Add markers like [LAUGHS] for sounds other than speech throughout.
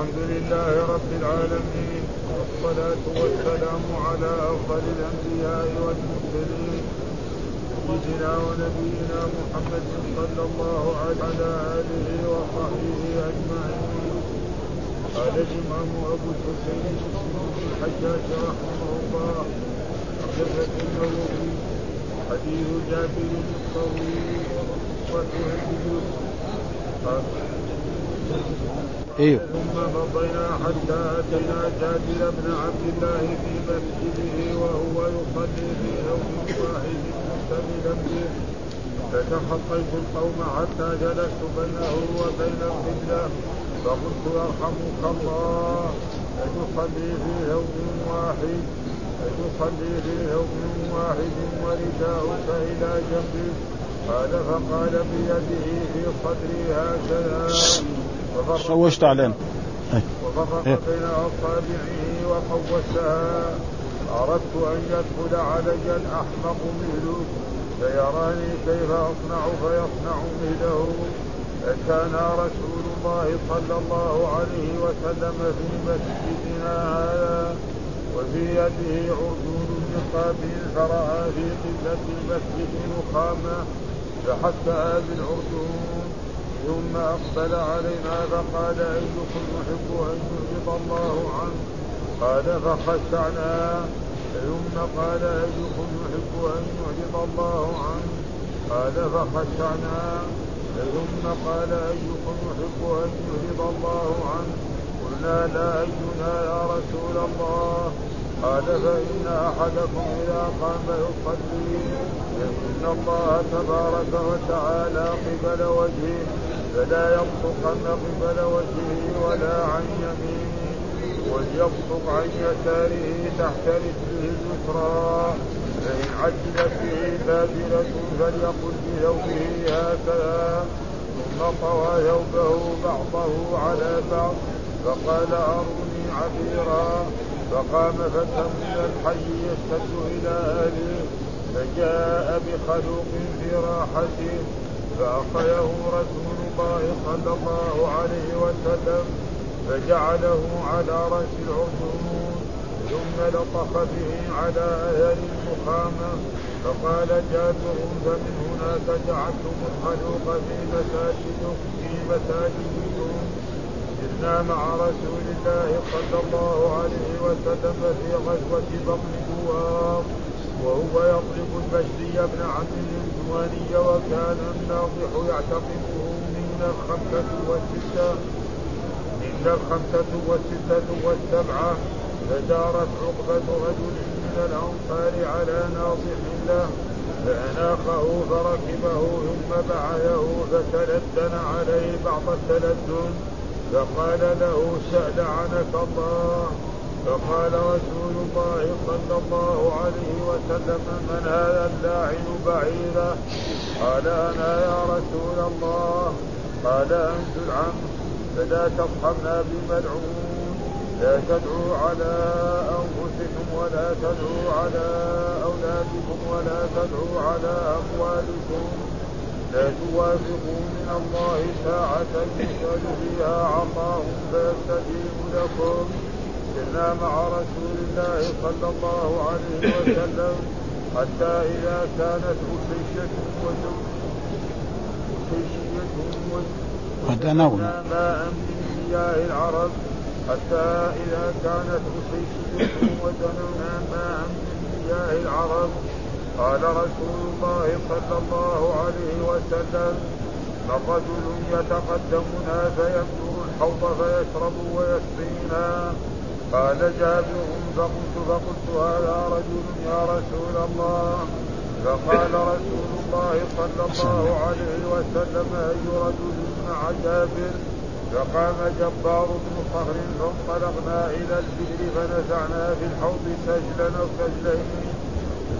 الحمد لله رب العالمين والصلاة والسلام على أفضل الأنبياء والمرسلين سيدنا ونبينا محمد صلى الله على آله وصحبه أجمعين. قال الإمام أبو الحسين الحجاج رحمه الله حدث النووي حديث جابر الطويل وسعيد إيوه. ثم مضينا حتى أتينا جابر بن عبد الله في مسجده وهو يصلي في يوم واحد مستمدا به. فتخطيت القوم حتى جلست بينه وبين القبلة. فقلت يرحمك الله. أتصلي في يوم واحد. أتصلي في يوم واحد ورداؤك إلى جنبك قال فقال بيده في صدري هكذا. شوشت علينا. وفرق إيه. بين أصابعه وقوسها. أردت أن يدخل علي الأحمق مثله فيراني كيف أصنع فيصنع مثله فكان رسول الله صلى الله عليه وسلم في مسجدنا هذا. وفي يده عرجون من قابل فرأى في قبلة المسجد نخامه فحثها بالعرجون ثم أقبل علينا فقال أيكم يحب أن يعرض الله عنه؟ قال فخشعنا. ثم قال أيكم يحب أن يعرض الله عنه؟ قال فخشعنا. ثم قال أيكم يحب أن يعرض الله عنه؟ قلنا لا أينا يا رسول الله. قال فإن أحدكم إذا قام يصلي إن الله تبارك وتعالى قبل وجهه. فلا يبصقن قبل وجهه ولا عن يمينه وليبصق عن يساره تحت رجله اليسرى. فإن عجلت به بابلة فليقل بثوبه هكذا. ثم طوى ثوبه بعضه على بعض فقال أروني عبيرا. فقام فتى من الحي يشتد إلى أهله فجاء بخلوق في راحته فأخذه رسول الله صلى الله عليه وسلم فجعله على رأس العصور ثم لطخ به على أهل المخامة فقال جابر فمن هناك جعلتم الخلوق في مساجدكم في مساجدكم سرنا مع رسول الله صلى الله عليه وسلم في غزوة بطن بوار وهو يطلب البشري بن عم العنواني وكان الناضح يعتقده من الخمسة والستة من الخمسة والستة والسبعة فدارت عقبة رجل من الأنصار على ناضح له فأناخه فركبه ثم بعثه فتلدن عليه بعض التلدن فقال له سأل عنك الله فقال رسول الله صلى الله عليه وسلم من هذا اللاعن بعيرا قال أنا يا رسول الله. قال أنت العم فلا تصحبنا بملعون. لا تدعوا على أنفسكم ولا تدعوا على أولادكم ولا تدعوا على أموالكم. لا توافقوا من الله ساعة يسأل فيها عطاء فيستجيب لكم. سرنا مع رسول الله صلى الله عليه وسلم. حتى إذا كانت أسيشة ودنونا ماء من مياه العرب حتى إذا كانت أسيشة ودنونا ماء من مياه العرب. قال رسول الله صلى الله عليه وسلم فرجل يتقدمنا فيبدر الحوض فيشرب ويسقينا. قال جابر فقلت فقلت هذا رجل يا رسول الله. فقال رسول الله صلى الله عليه وسلم اي رجل مع جابر فقام جبار بن صخر فانطلقنا إلى البئر فنزعنا في الحوض سجلا أو سجلين.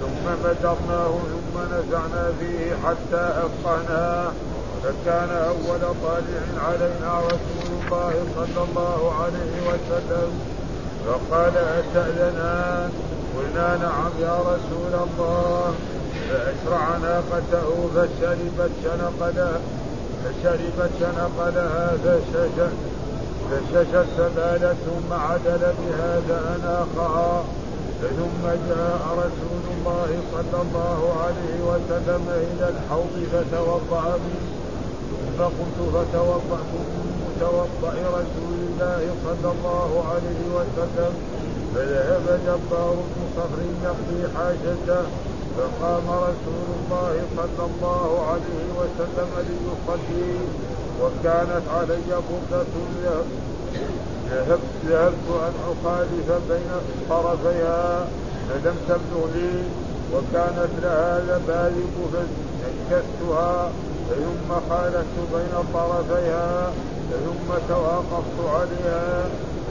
ثم مدرناه ثم نزعنا فيه حتى افقهناه فكان أول طالع علينا رسول الله صلى الله عليه وسلم. فقال أتأذنان؟ قلنا نعم يا رسول الله. فأسرع ناقته فشربت شنق لها فشربت شنق لها فشجت فششت سبالة ثم عدل بها فأناخها ثم جاء رسول الله صلى الله عليه وسلم إلى الحوض فتوضأ به ثم قلت فتوضأت متوضأ رسول الله صلى الله عليه وسلم فذهب جبار بن صخر يقضي حاجته فقام رسول الله صلى الله عليه وسلم ليصلي وكانت علي بردة ذهبت ذهبت أن أخالف بين طرفيها فلم تبلغ لي وكانت لها لبالغ فانكستها ثم خالفت بين طرفيها ثم توقفت عليها.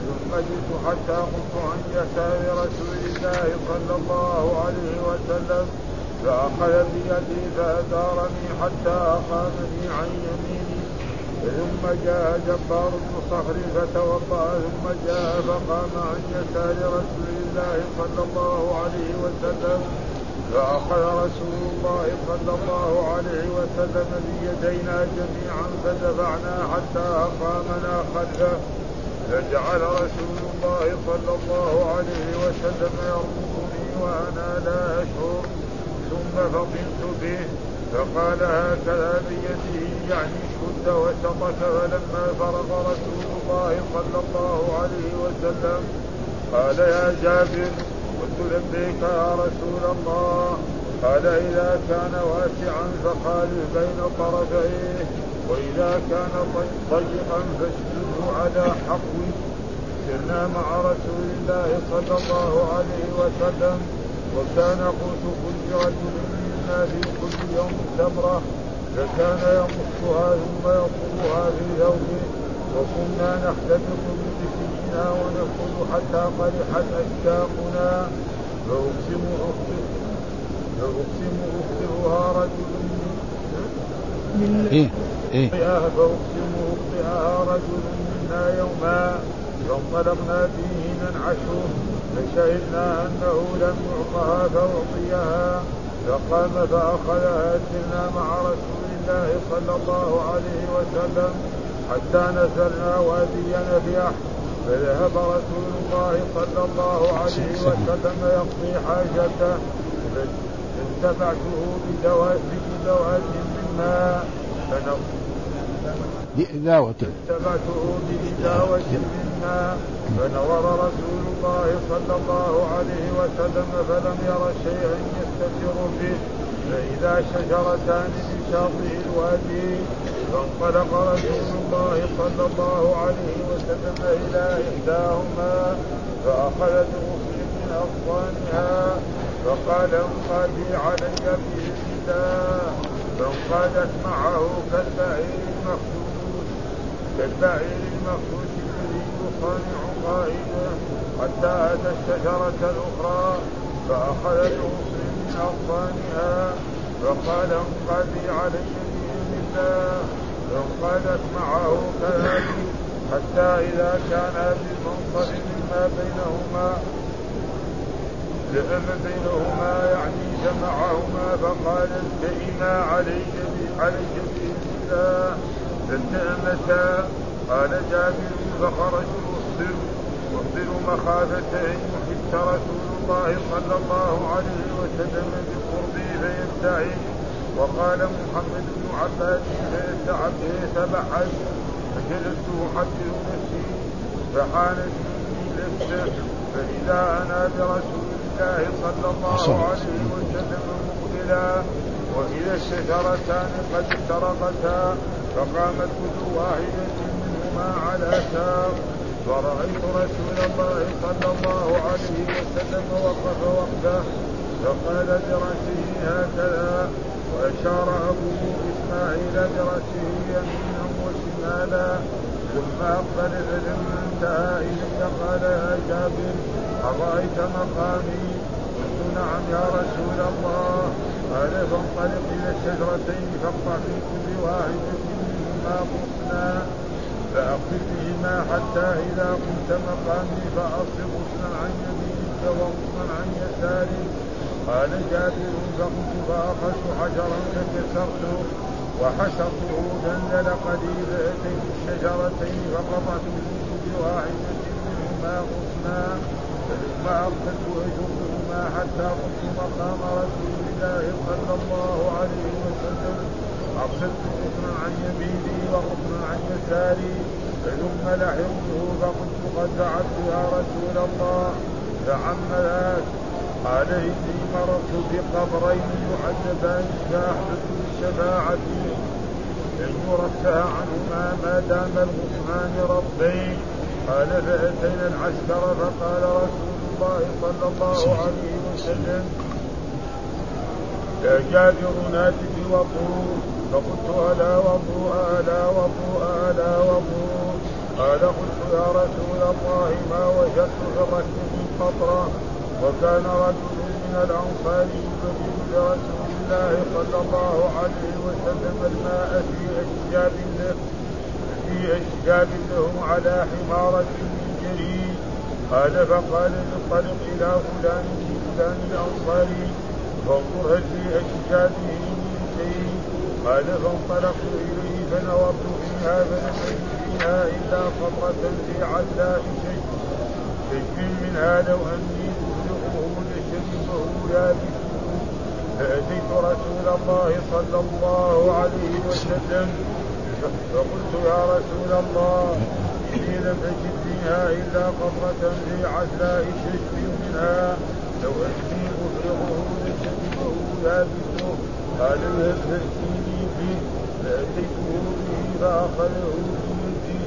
ثم جئت حتى قمت عن يسار رسول الله صلى الله عليه وسلم فأخذ بيدي فأدارني حتى أقامني عن يميني. ثم جاء جبار بن صخر فتوضأ ثم جاء فقام عن يسار رسول الله صلى الله عليه وسلم. فأخذ رسول الله صلى الله عليه وسلم بيدينا جميعا فدفعنا حتى أقامنا خلفه. فجعل رسول الله صلى الله عليه وسلم يربطني وأنا لا أشعر. ثم فطنت به فقال هكذا بيده يعني شد وسطك فلما فرغ رسول الله صلى الله عليه وسلم قال يا جابر قلت لبيك يا رسول الله قال إذا كان واسعا فخالف بين طرفيه. وإذا كان ضيقا فاشده على حقه. سرنا مع رسول الله صلى الله عليه وسلم وكان قوت كل رجل منا في كل يوم تمرة فكان يمصها ثم يطلبها في ثوبه. وكنا نختلط بسكينا ونأكل حتى قرحت أشتاقنا. فأقسم أخبرها رجل من إيه إيه. فأقسم أخبرها رجل منا يوما فانطلقنا فيه ننعشه فشهدنا أنه لم يعطها فأعطيها فقام فأخذها سرنا مع رسول الله صلى الله عليه وسلم حتى نزلنا وادي نفيح فذهب رسول الله صلى الله عليه وسلم يقضي حاجته فاتبعته بدوات من بإداوة اتبعته بإداوة من ماء فنظر رسول الله صلى الله عليه وسلم فلم ير شيئا يستتر به. فإذا شجرتان في شاطئ الوادي فانطلق رسول الله صلى الله عليه وسلم إلى إحداهما فأخذت غصن من أغصانها فقال انقادي علي بإذن الله فانقادت معه كالبعير المخدود كالبعير المخدود الذي يصانع قائده حتى أتى الشجرة الأخرى فأخذت غصن من أغصانها فقال انقادي علي بإذن الله. فانقادت معه كذلك حتى إذا كان بالمنصب مما بينهما لأم بينهما يعني جمعهما فقال التئما عليك عليك بإذن الله فالتأمتا قال جابر فخرجوا اصبر واصبر مخافة أن يحس رسول الله صلى الله عليه وسلم بقربه فيبتعد وقال محمد بن عباس فيستعب يتبعد فجلست احدث نفسي. فحانت مني فإذا أنا برسول الله صلى الله عليه وسلم. مقبلا. وإذا الشجرتان قد افترقتا فقامت كل واحدة منهما على ساق. فرأيت رسول الله صلى الله عليه وسلم وقف وقفه فقال برأسه هكذا. وأشار أبوه إسماعيل برأسه يمينا وشمالا. ثم أقبل فلما انتهى إلي قال يا جابر أرأيت مقامي؟ قلت نعم يا رسول الله. قال فانطلق إلى الشجرتين فاقطع في كل واحدة منهما غصنا فأقف بهما حتى إذا قمت مقامي فأصل غصنا عن يمينك وغصنا عن يسارك. قال جابر فقمت فأخذت حجرا فكسرته وحشرته دندل قليل فأتيت الشجرتين فقطعت منه بواحدة منهما غصنا أقبلت أجرهما حتى قمت مقام رسول الله صلى الله عليه وسلم أرسلت غصنا عن يميني وغصنا عن يساري ثم لحقته فقلت قد دعت يا رسول الله ذاك قال إني مررت بقبرين يعذبان فأحببت الشفاعة أن يرفع عنهما ما دام الغصنان ربين قال فأتينا العسكر فقال رسول الله صلى الله عليه وسلم يا جابر نادي بوضوء فقلت ألا وضوء ألا وضوء ألا وضوء قال قلت يا رسول الله ما وجدت في من قطرة. وكان رجل من الأنصار يبين لرسول الله صلى الله عليه وسلم الماء في أشجاب له في أشجاب لهم على حمارة من جريد قال فقال انطلق إلى فلان من فلان الأنصاري فانظر هل في أشجابه من شيء. قال فانطلقت إليه فنظرت فيها أجد فيها إلا قطرة في علاء شيء. شيء منها لو أني أفرغه لشربه يابس فأتيت رسول الله صلى الله عليه وسلم. فقلت يا رسول الله إني لم أجد فيها إلا قطرة في عزلاء شجر منها لو أني أفرغه لشربه يابسه قال اذهب فأتيني به فأتيته به فأخذه بيدي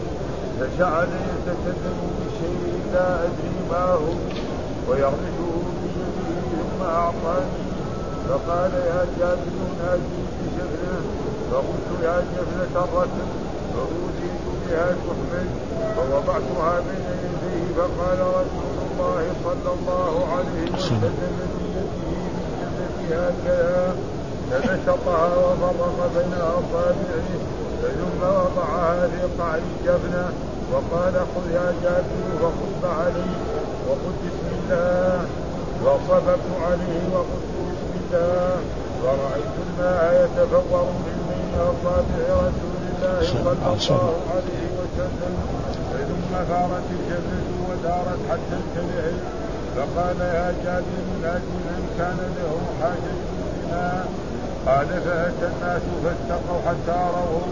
فجعل يتكلم بالشيء لا أدري ما هو ويرمشه بيده ثم أعطاني. فقال يا جابر نادي بشبله فقلت يا جبلة الركب فأوتيت بها تحمل فوضعتها بين يديه فقال رسول الله صلى الله عليه وسلم بيده من جبلتها هكذا فنشطها وفرق بين أصابعه ثم وضعها في قعر الجبنه وقال خذ يا جابر فخذ عليه وقل بسم الله. وصببت عليه وقلت الله. ورأيت الماء يتفور من أصابع رسول الله صلى الله عليه وسلم ثم ثارت الجنة ودارت حتى الكلع فقال يا جابر نادي من كان له حاجة بنا قال فأتى الناس فاستقوا حتى رووا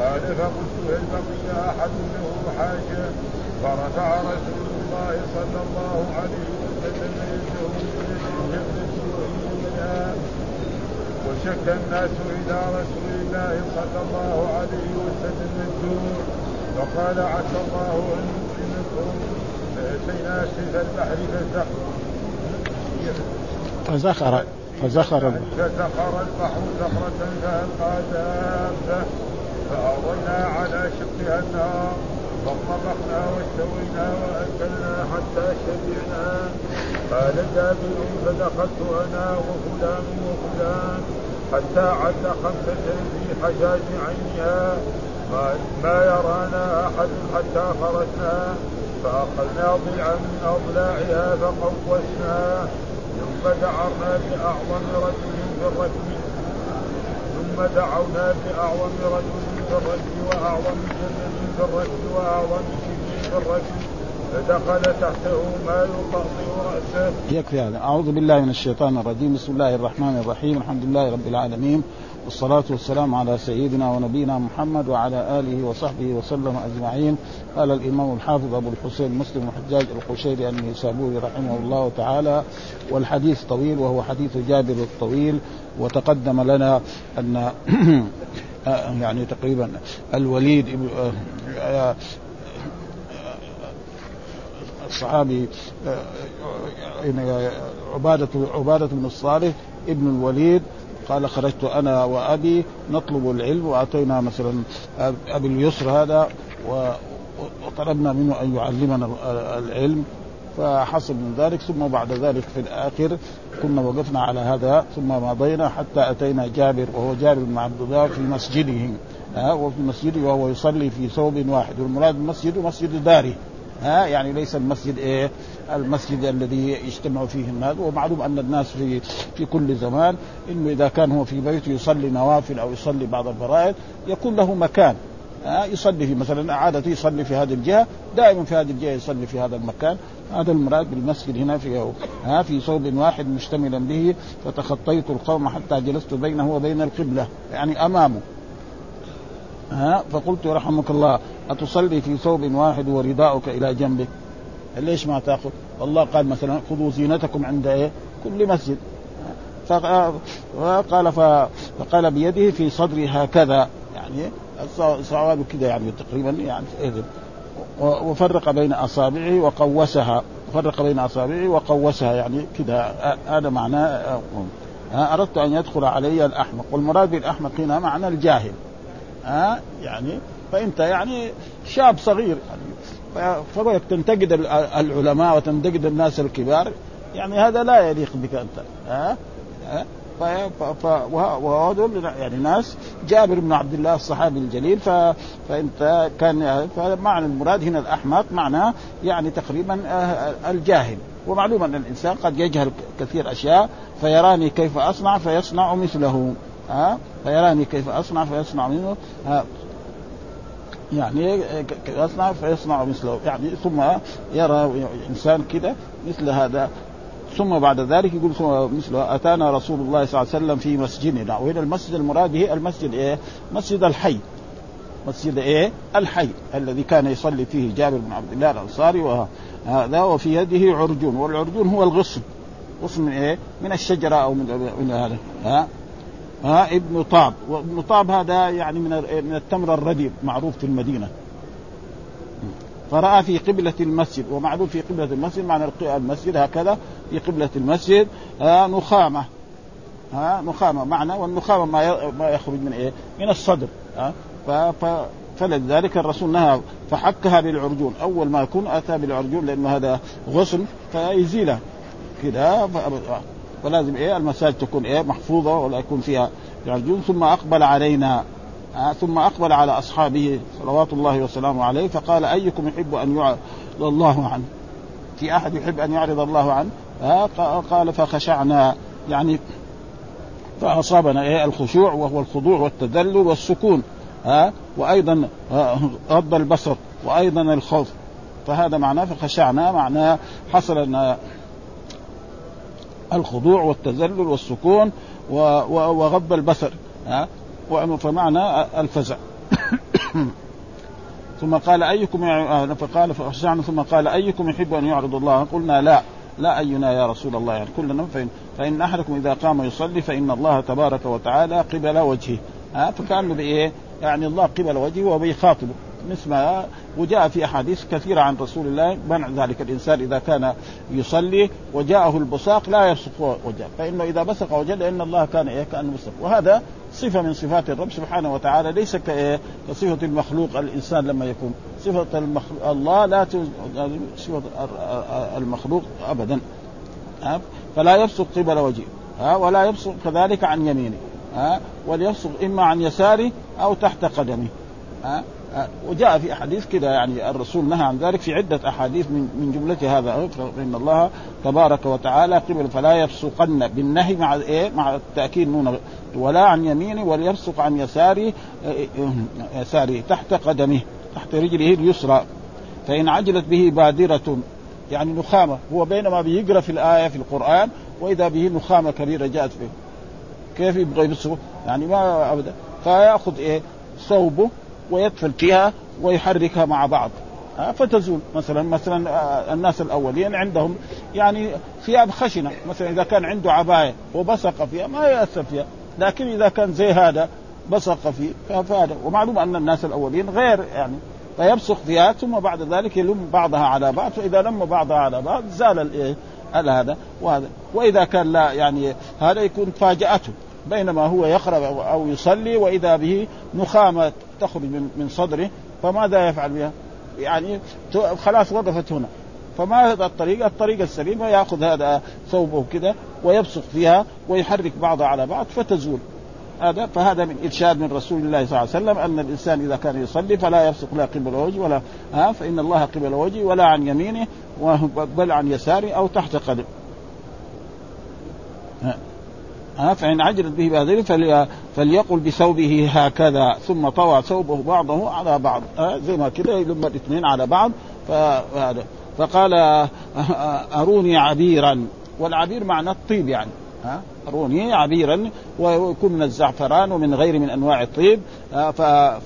قال فقلت هل بقي أحد له حاجة فرفع رسول الله صلى الله عليه وسلم يده من وشك الناس إلى رسول الله صلى الله عليه وسلم الجوع فقال عسى الله أن يكرمكم. فأتينا سيف البحر فزخر فزخر فزخر البحر زخرة فألقى دابة. فأضينا على شقها النار. فطبخنا واستوينا وأكلنا حتى شبعنا. قال جابر فدخلت أنا وفلان وفلان حتى عد خمسة في حجاج عينها ما, يرانا أحد حتى خرجنا. فأخذنا ضلعا من أضلاعها فقوسنا ثم دعرنا بأعظم رجل في الركب ثم دعونا بأعظم رجل الركب وأعظم جنة في الركب وأعظم شبه في الركب فدخل تحته ما يطأطئ رأسه يكفي هذا. أعوذ بالله من الشيطان الرجيم. بسم الله الرحمن الرحيم. الحمد لله رب العالمين. والصلاة والسلام على سيدنا ونبينا محمد وعلى آله وصحبه وسلم أجمعين. قال الإمام الحافظ أبو الحسين مسلم الحجاج القشيري النيسابوري رحمه الله تعالى. والحديث طويل وهو حديث جابر الطويل. وتقدم لنا أن [CLEARS THROAT] يعني تقريبا الوليد الصحابي عبادة عبادة بن الصالح ابن الوليد قال خرجت أنا وأبي نطلب العلم واتينا مثلا أبي اليسر هذا وطلبنا منه أن يعلمنا العلم. فحصل من ذلك ثم بعد ذلك في الآخر كنا وقفنا على هذا ثم مضينا حتى أتينا جابر وهو جابر بن عبد الله في مسجده ها وفي مسجده وهو يصلي في ثوب واحد. والمراد المسجد مسجد داره ها يعني ليس المسجد إيه المسجد الذي يجتمع فيه الناس. ومعلوم أن الناس في في كل زمان إنه إذا كان هو في بيته يصلي نوافل أو يصلي بعض الفرائض يكون له مكان. يصلي في مثلا عادته يصلي في هذه الجهة دائما في هذه الجهة يصلي في هذا المكان. هذا المراد بالمسجد هنا في ها في ثوب واحد مشتملا به فتخطيت القوم حتى جلست بينه وبين القبلة. يعني أمامه. ها فقلت رحمك الله أتصلي في ثوب واحد ورداؤك إلى جنبك ليش ما تأخذ؟ والله قال مثلا خذوا زينتكم عند إيه؟ كل مسجد. فقال فقال بيده في صدري هكذا. يعني صواب كذا يعني تقريبا يعني وفرق بين أصابعه وقوسها. فرق بين أصابعه وقوسها يعني كذا. هذا معناه أردت أن يدخل علي الأحمق. والمراد بالأحمق هنا معنى الجاهل. ها يعني فأنت يعني شاب صغير يعني فبدك تنتقد العلماء وتنتقد الناس الكبار. يعني هذا لا يليق بك أنت. ها؟ وهذول يعني ناس جابر بن عبد الله الصحابي الجليل ف... فأنت كان فمعنى المراد هنا الأحمق معناه يعني تقريبا آه، الجاهل. ومعلوم أن الإنسان قد يجهل كثير أشياء فيراني كيف أصنع فيصنع مثله. ها فيراني كيف أصنع فيصنع منه. ها يعني يصنع فيصنع مثله. يعني ثم يرى إنسان كده مثل هذا. ثم بعد ذلك يقول مثل أتانا رسول الله صلى الله عليه وسلم في مسجدنا. وهنا المسجد المراد به المسجد إيه؟ مسجد الحي. مسجد إيه؟ الحي الذي كان يصلي فيه جابر بن عبد الله الأنصاري وهذا وفي يده عرجون. والعرجون هو الغصن. غصن من إيه؟ من الشجرة أو من من هذا. ها؟ ها؟ ابن طاب. وابن طاب هذا يعني من من التمر الرديء معروف في المدينة. فرأى في قبلة المسجد ومعلوم في قبلة المسجد معنى المسجد هكذا في قبلة المسجد آه نخامة. ها نخامة معنى والنخامة ما ما يخرج من إيه؟ من الصدر. ها ف فلذلك الرسول نهى فحكها بالعرجون. أول ما يكون أتى بالعرجون لأنه هذا غصن فيزيله كذا فلازم إيه؟ المساجد تكون إيه؟ محفوظة ولا يكون فيها عرجون ثم أقبل علينا. آه ثم أقبل على أصحابه صلوات الله وسلامه عليه فقال أيكم يحب أن يعرض الله عنه؟ في أحد يحب أن يعرض الله عنه؟ آه قال فخشعنا. يعني فأصابنا إيه الخشوع وهو الخضوع والتذلل والسكون. ها آه وأيضا غض البصر وأيضا الخوف. فهذا معناه فخشعنا معناه حصل ان الخضوع والتذلل والسكون وغض البصر. ها فمعنى الفزع. ثم قال أيكم فقال فخشعنا. ثم قال أيكم يحب أن يعرض الله؟ قلنا لا. لا أينا يا رسول الله. يعني كلنا فإن, فإن أحدكم إذا قام يصلي فإن الله تبارك وتعالى قبل وجهه. ها؟ فكأنه بإيه؟ يعني الله قبل وجهه وبيخاطبه ما وجاء في أحاديث كثيرة عن رسول الله منع ذلك الإنسان إذا كان يصلي وجاءه البصاق لا يبصق وجهه فإنه إذا بصق وجهه لأن الله كان إيه كانه بصق وهذا صفة من صفات الرب سبحانه وتعالى ليس كصفة المخلوق الإنسان لما يكون. صفة المخلوق الله لا صفة المخلوق ابدا. فلا يبصق قبل وجهه. ولا يبصق كذلك عن يمينه. ها؟ وليبصق إما عن يساره أو تحت قدمه. ها؟ وجاء في أحاديث كذا يعني الرسول نهى عن ذلك في عدة أحاديث من من جملة هذا. فان الله تبارك وتعالى قبل فلا يبصقن بالنهي مع إيه؟ مع التأكيد نون ولا عن يمينه وليبصق عن يساره يساره تحت قدمه تحت رجله اليسرى. فإن عجلت به بادرة يعني نخامة هو بينما بيقرأ في الآية في القرآن وإذا به نخامة كبيرة جاءت به. كيف يبغى يبصق يعني ما أبدا. فيأخذ إيه؟ ثوبه ويدخل فيها ويحركها مع بعض. فتزول. مثلا مثلا آه، الناس الأولين عندهم يعني ثياب خشنة. مثلا إذا كان عنده عباية وبصق فيها ما يأثر فيها. لكن إذا كان زي هذا بصق فيه فهذا. ومعلوم أن الناس الأولين غير يعني فيبصق فيها ثم بعد ذلك يلم بعضها على بعض. فإذا لم بعضها على بعض زال هذا وهذا. وإذا كان لا يعني هذا يكون فاجأته. بينما هو يقرا أو يصلي وإذا به نخامة تخرج من صدره فماذا يفعل بها؟ يعني خلاص وقفت هنا فما الطريقة؟ الطريقة السليمة يأخذ هذا ثوبه كذا ويبصق فيها ويحرك بعضها على بعض فتزول هذا فهذا من إرشاد من رسول الله صلى الله عليه وسلم أن الإنسان إذا كان يصلي فلا يبصق لا قبل وجهه ولا ها فإن الله قبل وجهه ولا عن يمينه بل عن يساره أو تحت قدم ها فإن عجلت به بهذه فليقل بثوبه هكذا ثم طوى ثوبه بعضه على بعض زي ما كده يلم الاثنين على بعض فقال أروني عبيرا والعبير معنى الطيب يعني. روني عبيرا ويكون من الزعفران ومن غير من أنواع الطيب.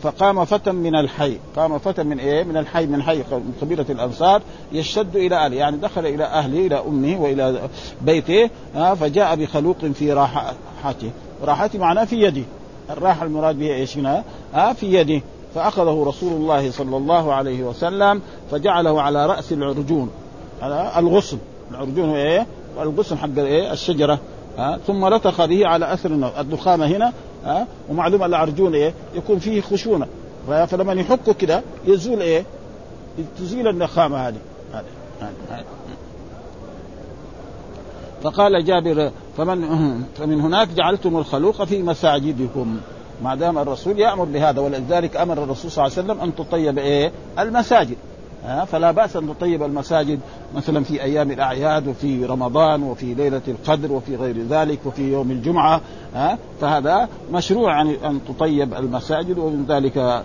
فقام فتى من الحي. قام فتى من إيه؟ من الحي من حي قبيلة الأنصار يشتد إلى أهله. يعني دخل إلى أهله إلى أمه وإلى بيته فجاء بخلوق في راحته. راحته معناه في يده. الراحة المراد بها إيش هنا؟ في يده. فأخذه رسول الله صلى الله عليه وسلم فجعله على رأس العرجون. على الغصن. العرجون هو إيه؟ الغصن حق إيه؟ الشجرة. ها؟ ثم لطخ به على أثر النار الدخامه هنا ها؟ ومعلوم العرجون إيه؟ يكون فيه خشونة. فلما يحكه كده يزول إيه؟ تزيل النخامة هذه. فقال جابر فمن [CLEARS THROAT] فمن هناك جعلتم الخلوق في مساجدكم. ما دام الرسول يأمر بهذا ولذلك أمر الرسول صلى الله عليه وسلم أن تطيب إيه؟ المساجد. فلا بأس أن تطيب المساجد مثلا في أيام الأعياد وفي رمضان وفي ليلة القدر وفي غير ذلك وفي يوم الجمعة فهذا مشروع أن تطيب المساجد. ومن ذلك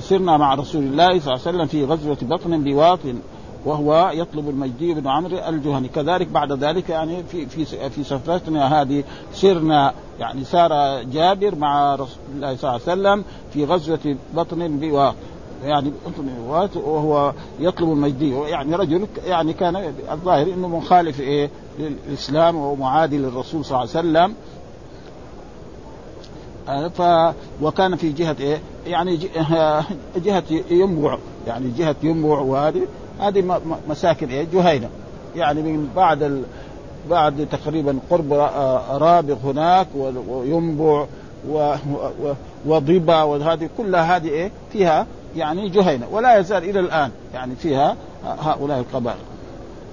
سرنا مع رسول الله صلى الله عليه وسلم في غزوة بطن بواطن وهو يطلب المجدي بن عمرو الجهني. كذلك بعد ذلك يعني في في في سفرتنا هذه سرنا يعني سار جابر مع رسول الله صلى الله عليه وسلم في غزوة بطن بواطن. يعني وهو يطلب المجدي يعني رجل يعني كان الظاهر إنه مخالف إيه للإسلام ومعادي للرسول صلى الله عليه وسلم آه، ف وكان في جهة إيه؟ يعني [LAUGHS] جهة ينبع يعني جهة ينبع وهذه هذه مساكن إيه؟ جهينة يعني من بعد ال... بعد تقريبا قرب آه، رابغ هناك وينبع. و... وضبا وهذه كلها هذه إيه؟ فيها يعني جهينة ولا يزال إلى الآن يعني فيها هؤلاء القبائل.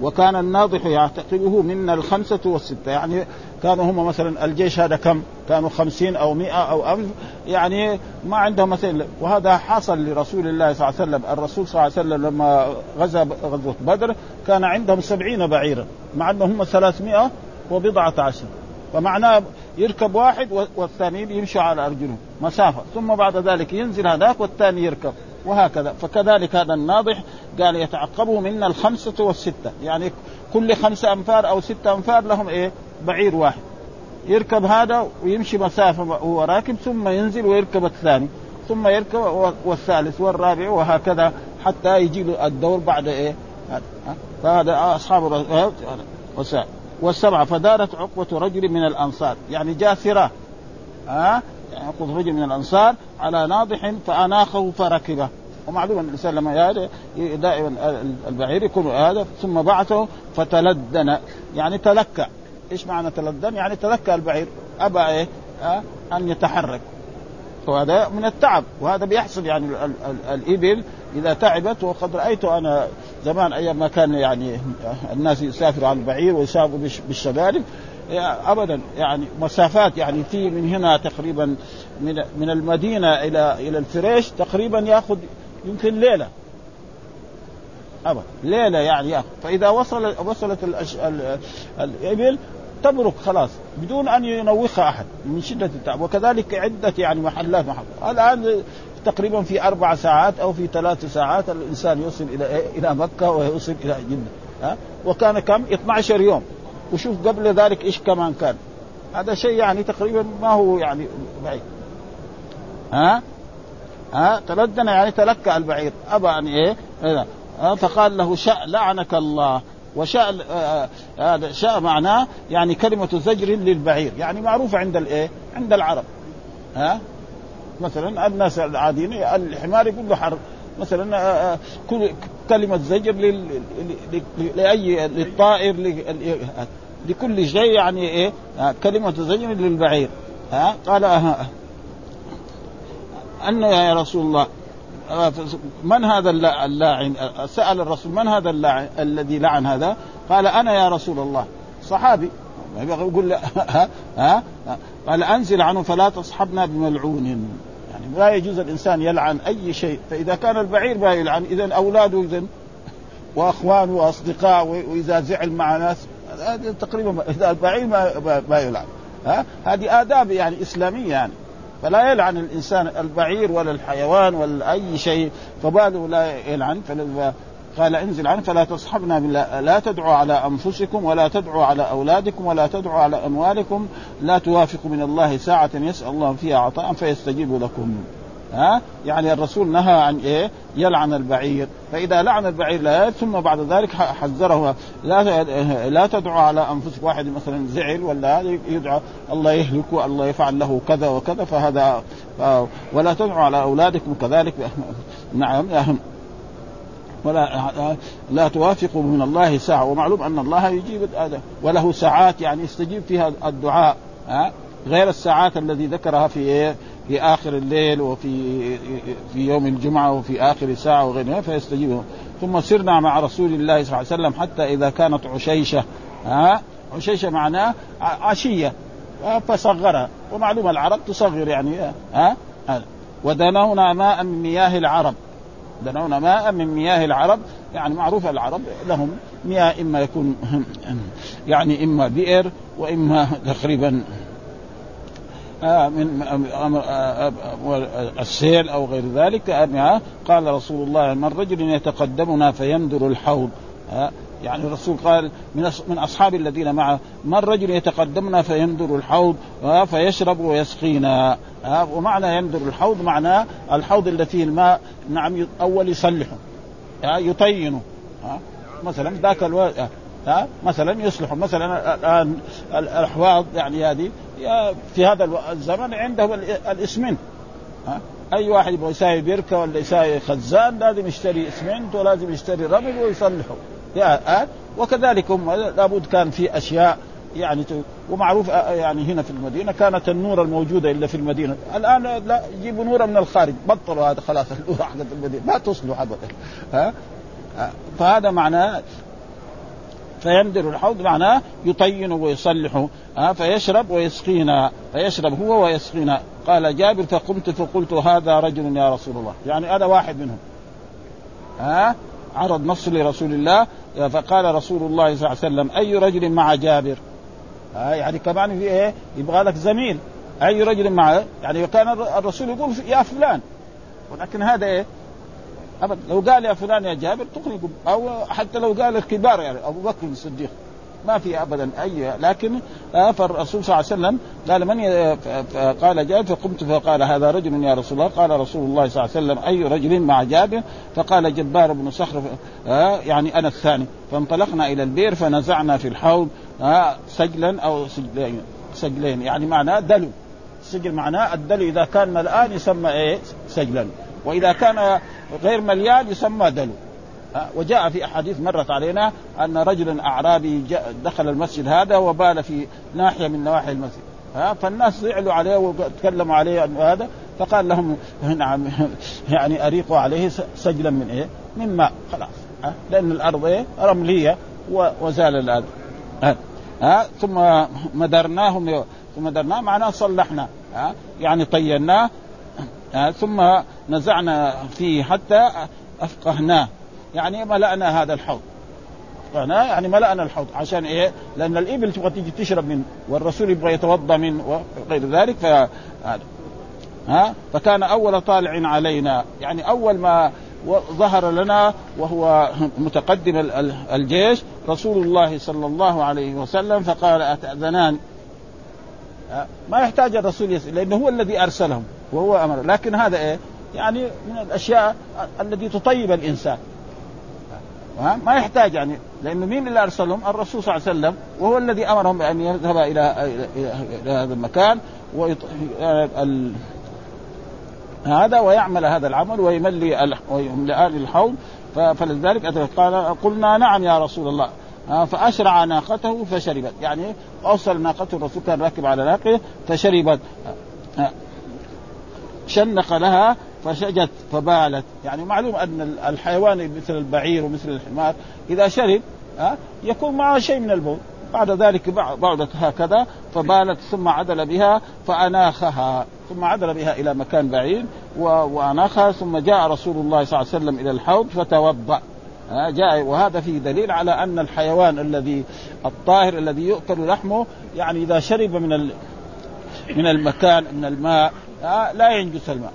وكان الناضح يعتقبه منا الخمسة والستة يعني كانوا هم مثلا الجيش هذا كم؟ كانوا خمسين أو مئة أو ألف يعني ما عندهم مثلا وهذا حصل لرسول الله صلى الله عليه وسلم. الرسول صلى الله عليه وسلم لما غزا غزوة بدر كان عندهم سبعين بعيرا مع أنهم هم ثلاثمائة وبضعة عشر. فمعناه يركب واحد والثانيين يمشوا على أرجلهم مسافة. ثم بعد ذلك ينزل هذاك والثاني يركب. وهكذا. فكذلك هذا الناضح قال يتعقبه منا الخمسة والستة. يعني كل خمسة أنفار أو ستة أنفار لهم إيه؟ بعير واحد. يركب هذا ويمشي مسافة وهو راكب ثم ينزل ويركب الثاني. ثم يركب والثالث والرابع وهكذا حتى يجي الدور بعد إيه؟ فهذا أصحاب والسبعة فدارت عقبة رجل من الأنصار. يعني جاء ثراه ها؟ يأخذ رجل من الأنصار على ناضح فأناخه فركبه. ومعلوم أن الإنسان لما دائما البعير يكون هذا ثم بعثه فتلدن. يعني تلكى إيش معنى تلدن؟ يعني تلكى البعير. أبى إيه؟ أه؟ أن يتحرك. وهذا من التعب. وهذا بيحصل يعني ال ال ال الإبل إذا تعبت وقد رأيت أنا زمان أيام ما كان يعني الناس يسافروا على البعير ويسافروا بالشبارب ابدا يعني مسافات يعني في من هنا تقريبا من من المدينة إلى إلى الفريش تقريبا يأخذ يمكن ليلة. ابدا ليلة يعني يأخذ. فإذا وصل وصلت الإبل تبرك خلاص بدون أن ينوخها أحد من شدة التعب. وكذلك عدة يعني محلات محلات الآن تقريبا في أربع ساعات أو في ثلاث ساعات الإنسان يوصل إلى إلى مكة ويوصل إلى جده ها؟ وكان كم؟ 12 يوم. وشوف قبل ذلك إيش كمان كان. هذا شيء يعني تقريبا ما هو يعني بعيد. ها؟ ها؟ تلدن يعني تلكى البعير. أبى أن إيه؟ ها؟ فقال له شاء لعنك الله. وشاء آه، آه، هذا شاء معناه يعني كلمة زجر للبعير. يعني معروفة عند الايه؟ عند العرب. ها؟ مثلا الناس العاديين الحمار يقول له حر. مثلا آه، كل كلمة زجر. لأي للطائر لكل شيء يعني إيه؟ كلمة زجر للبعير. ها؟ قال أه أن يا رسول الله من هذا اللاعن؟ سأل الرسول من هذا اللاعن الذي لعن هذا؟ قال أنا يا رسول الله. صحابي. يقول [LAUGHS] ها ها قال أنزل عنه فلا تصحبنا بملعون. يعني لا يجوز الإنسان يلعن أي شيء فإذا كان البعير ما يلعن اذا أولاده اذا واخوانه واصدقائه وإذا زعل مع ناس هذا تقريبا إذا البعير ما ما يلعن ها هذه آداب يعني إسلامية يعني. فلا يلعن الإنسان البعير ولا الحيوان ولا أي شيء فباله لا يلعن قال انزل عنه فلا تصحبنا بالله لا تدعوا على أنفسكم ولا تدعوا على أولادكم ولا تدعوا على أموالكم. لا توافقوا من الله ساعة يسأل الله فيها عطاء فيستجيب لكم. ها؟ يعني الرسول نهى عن إيه؟ يلعن البعير، فإذا لعن البعير لا ثم بعد ذلك حذره. لا لا تدعوا على أنفسكم. واحد مثلا زعل ولا يدعى الله يهلكه الله يفعل له كذا وكذا فهذا ولا تدعوا على أولادكم كذلك. نعم. ولا لا توافق من الله ساعة. ومعلوم أن الله يجيب وله ساعات يعني يستجيب فيها الدعاء ها؟ غير الساعات الذي ذكرها في في آخر الليل وفي في يوم الجمعة وفي آخر ساعة وغيرها فيستجيب ثم سرنا مع رسول الله صلى الله عليه وسلم حتى إذا كانت عشيشة ها؟ عشيشة معناه عشية فصغرها. ومعلوم العرب تصغر يعني ها؟ ودنونا ماء من مياه العرب. دنونا ماء من مياه العرب يعني معروف العرب لهم مياه إما يكون [CLEARS THROAT] يعني إما بئر وإما تقريبا آه، من آه، آه، السيل أو غير ذلك. قال رسول الله من رجل يتقدمنا فيندر الحوض. يعني الرسول قال من من أصحاب الذين معه من رجل يتقدمنا فيندر الحوض فيشرب ويسقينا. ومعنى يندر الحوض معناه الحوض فيه الماء نعم أول يصلحه يطينه مثلا ذاك ألو... ها مثلا يصلح مثلا الان الاحواض يعني هذه في هذا الزمن عندهم الاسمنت أي واحد يبغى يساوي بركة ولا يساوي خزان لازم يشتري اسمنت ولازم يشتري رمل ويصلحه. يا وكذلك هم لابد كان في أشياء يعني ومعروف يعني هنا في المدينة كانت النور الموجودة إلا في المدينة. الآن لا يجيبوا نورا من الخارج. بطلوا هذا خلاص. [LAUGHS] النور حقت المدينة. ما تصلح ابدا ها؟ فهذا معناه فيندر الحوض معناه يطين ويصلح ها؟ فيشرب ويسقينا. فيشرب هو ويسقينا. قال جابر فقمت فقلت هذا رجل يا رسول الله. يعني أنا واحد منهم. ها؟ عرض نص لرسول الله فقال رسول الله صلى الله عليه وسلم أي رجل مع جابر؟ ها يعني كمان في إيه؟ يبغى لك زميل. أي رجل معه يعني كان الرسول يقول يا فلان. ولكن هذا إيه؟ ابدا لو قال يا فلان يا جابر تخرج أو حتى لو قال الكبار يعني أبو بكر الصديق. ما في ابدا أي لكن فالرسول صلى الله عليه وسلم قال من قال جابر فقمت فقال هذا رجل يا رسول الله. قال رسول الله صلى الله عليه وسلم أي رجل مع جابر؟ فقال جبار بن صخر آه، يعني أنا الثاني. فانطلقنا إلى البئر فنزعنا في الحوض آه، سجلا أو سجلين سجلين. يعني معناه دلو. السجل معناه الدلو إذا كان ملآن يسمى إيه؟ سجلا. وإذا كان غير مليان يسمى دلو. وجاء في أحاديث مرت علينا أن رجلا أعرابي دخل المسجد هذا وبال في ناحية من نواحي المسجد. ها فالناس زعلوا عليه وتكلموا عليه هذا فقال لهم [LAUGHS] نعم [LAUGHS] يعني أريقوا عليه سجلا من إيه؟ من ماء خلاص. ها لأن الأرض إيه؟ رملية وزال هذا ها, ها ثم مدرناهم ثم مدرناه معناه صلحنا. ها يعني طيناه. ثم نزعنا فيه حتى أفقهناه. يعني ملأنا هذا الحوض. فأنا يعني ملأنا الحوض. عشان إيه؟ لأن الإبل تبغى تيجي تشرب منه والرسول يبغى يتوضأ منه وغير ذلك ف ها؟ فكان أول طالع علينا. يعني أول ما ظهر لنا وهو متقدم الجيش رسول الله صلى الله عليه وسلم فقال أتأذنان؟ ما يحتاج الرسول يسأل لأنه هو الذي أرسلهم وهو أمر لكن هذا إيه؟ يعني من الأشياء التي تطيب الإنسان. ما يحتاج يعني. لأنه مين اللي أرسلهم؟ الرسول صلى الله عليه وسلم وهو الذي أمرهم بأن يذهب إلى إلى, هذا المكان ويط... ال... هذا ويعمل هذا العمل ويملي ويملئان الحوض. فلذلك قال قلنا نعم يا رسول الله. فأشرع ناقته فشربت. يعني اوصل ناقته الرسول كان راكب على ناقه فشربت. شنق لها فشجت فبالت. يعني معلوم أن الحيوان مثل البعير ومثل الحمار إذا شرب ها يكون معه شيء من البول. بعد ذلك بعدت هكذا فبالت ثم عدل بها فأناخها ثم عدل بها إلى مكان بعيد وأناخها ثم جاء رسول الله صلى الله عليه وسلم إلى الحوض فتوضأ. جاء وهذا فيه دليل على أن الحيوان الذي الطاهر الذي يؤكل لحمه يعني إذا شرب من من المكان من الماء لا ينجس الماء.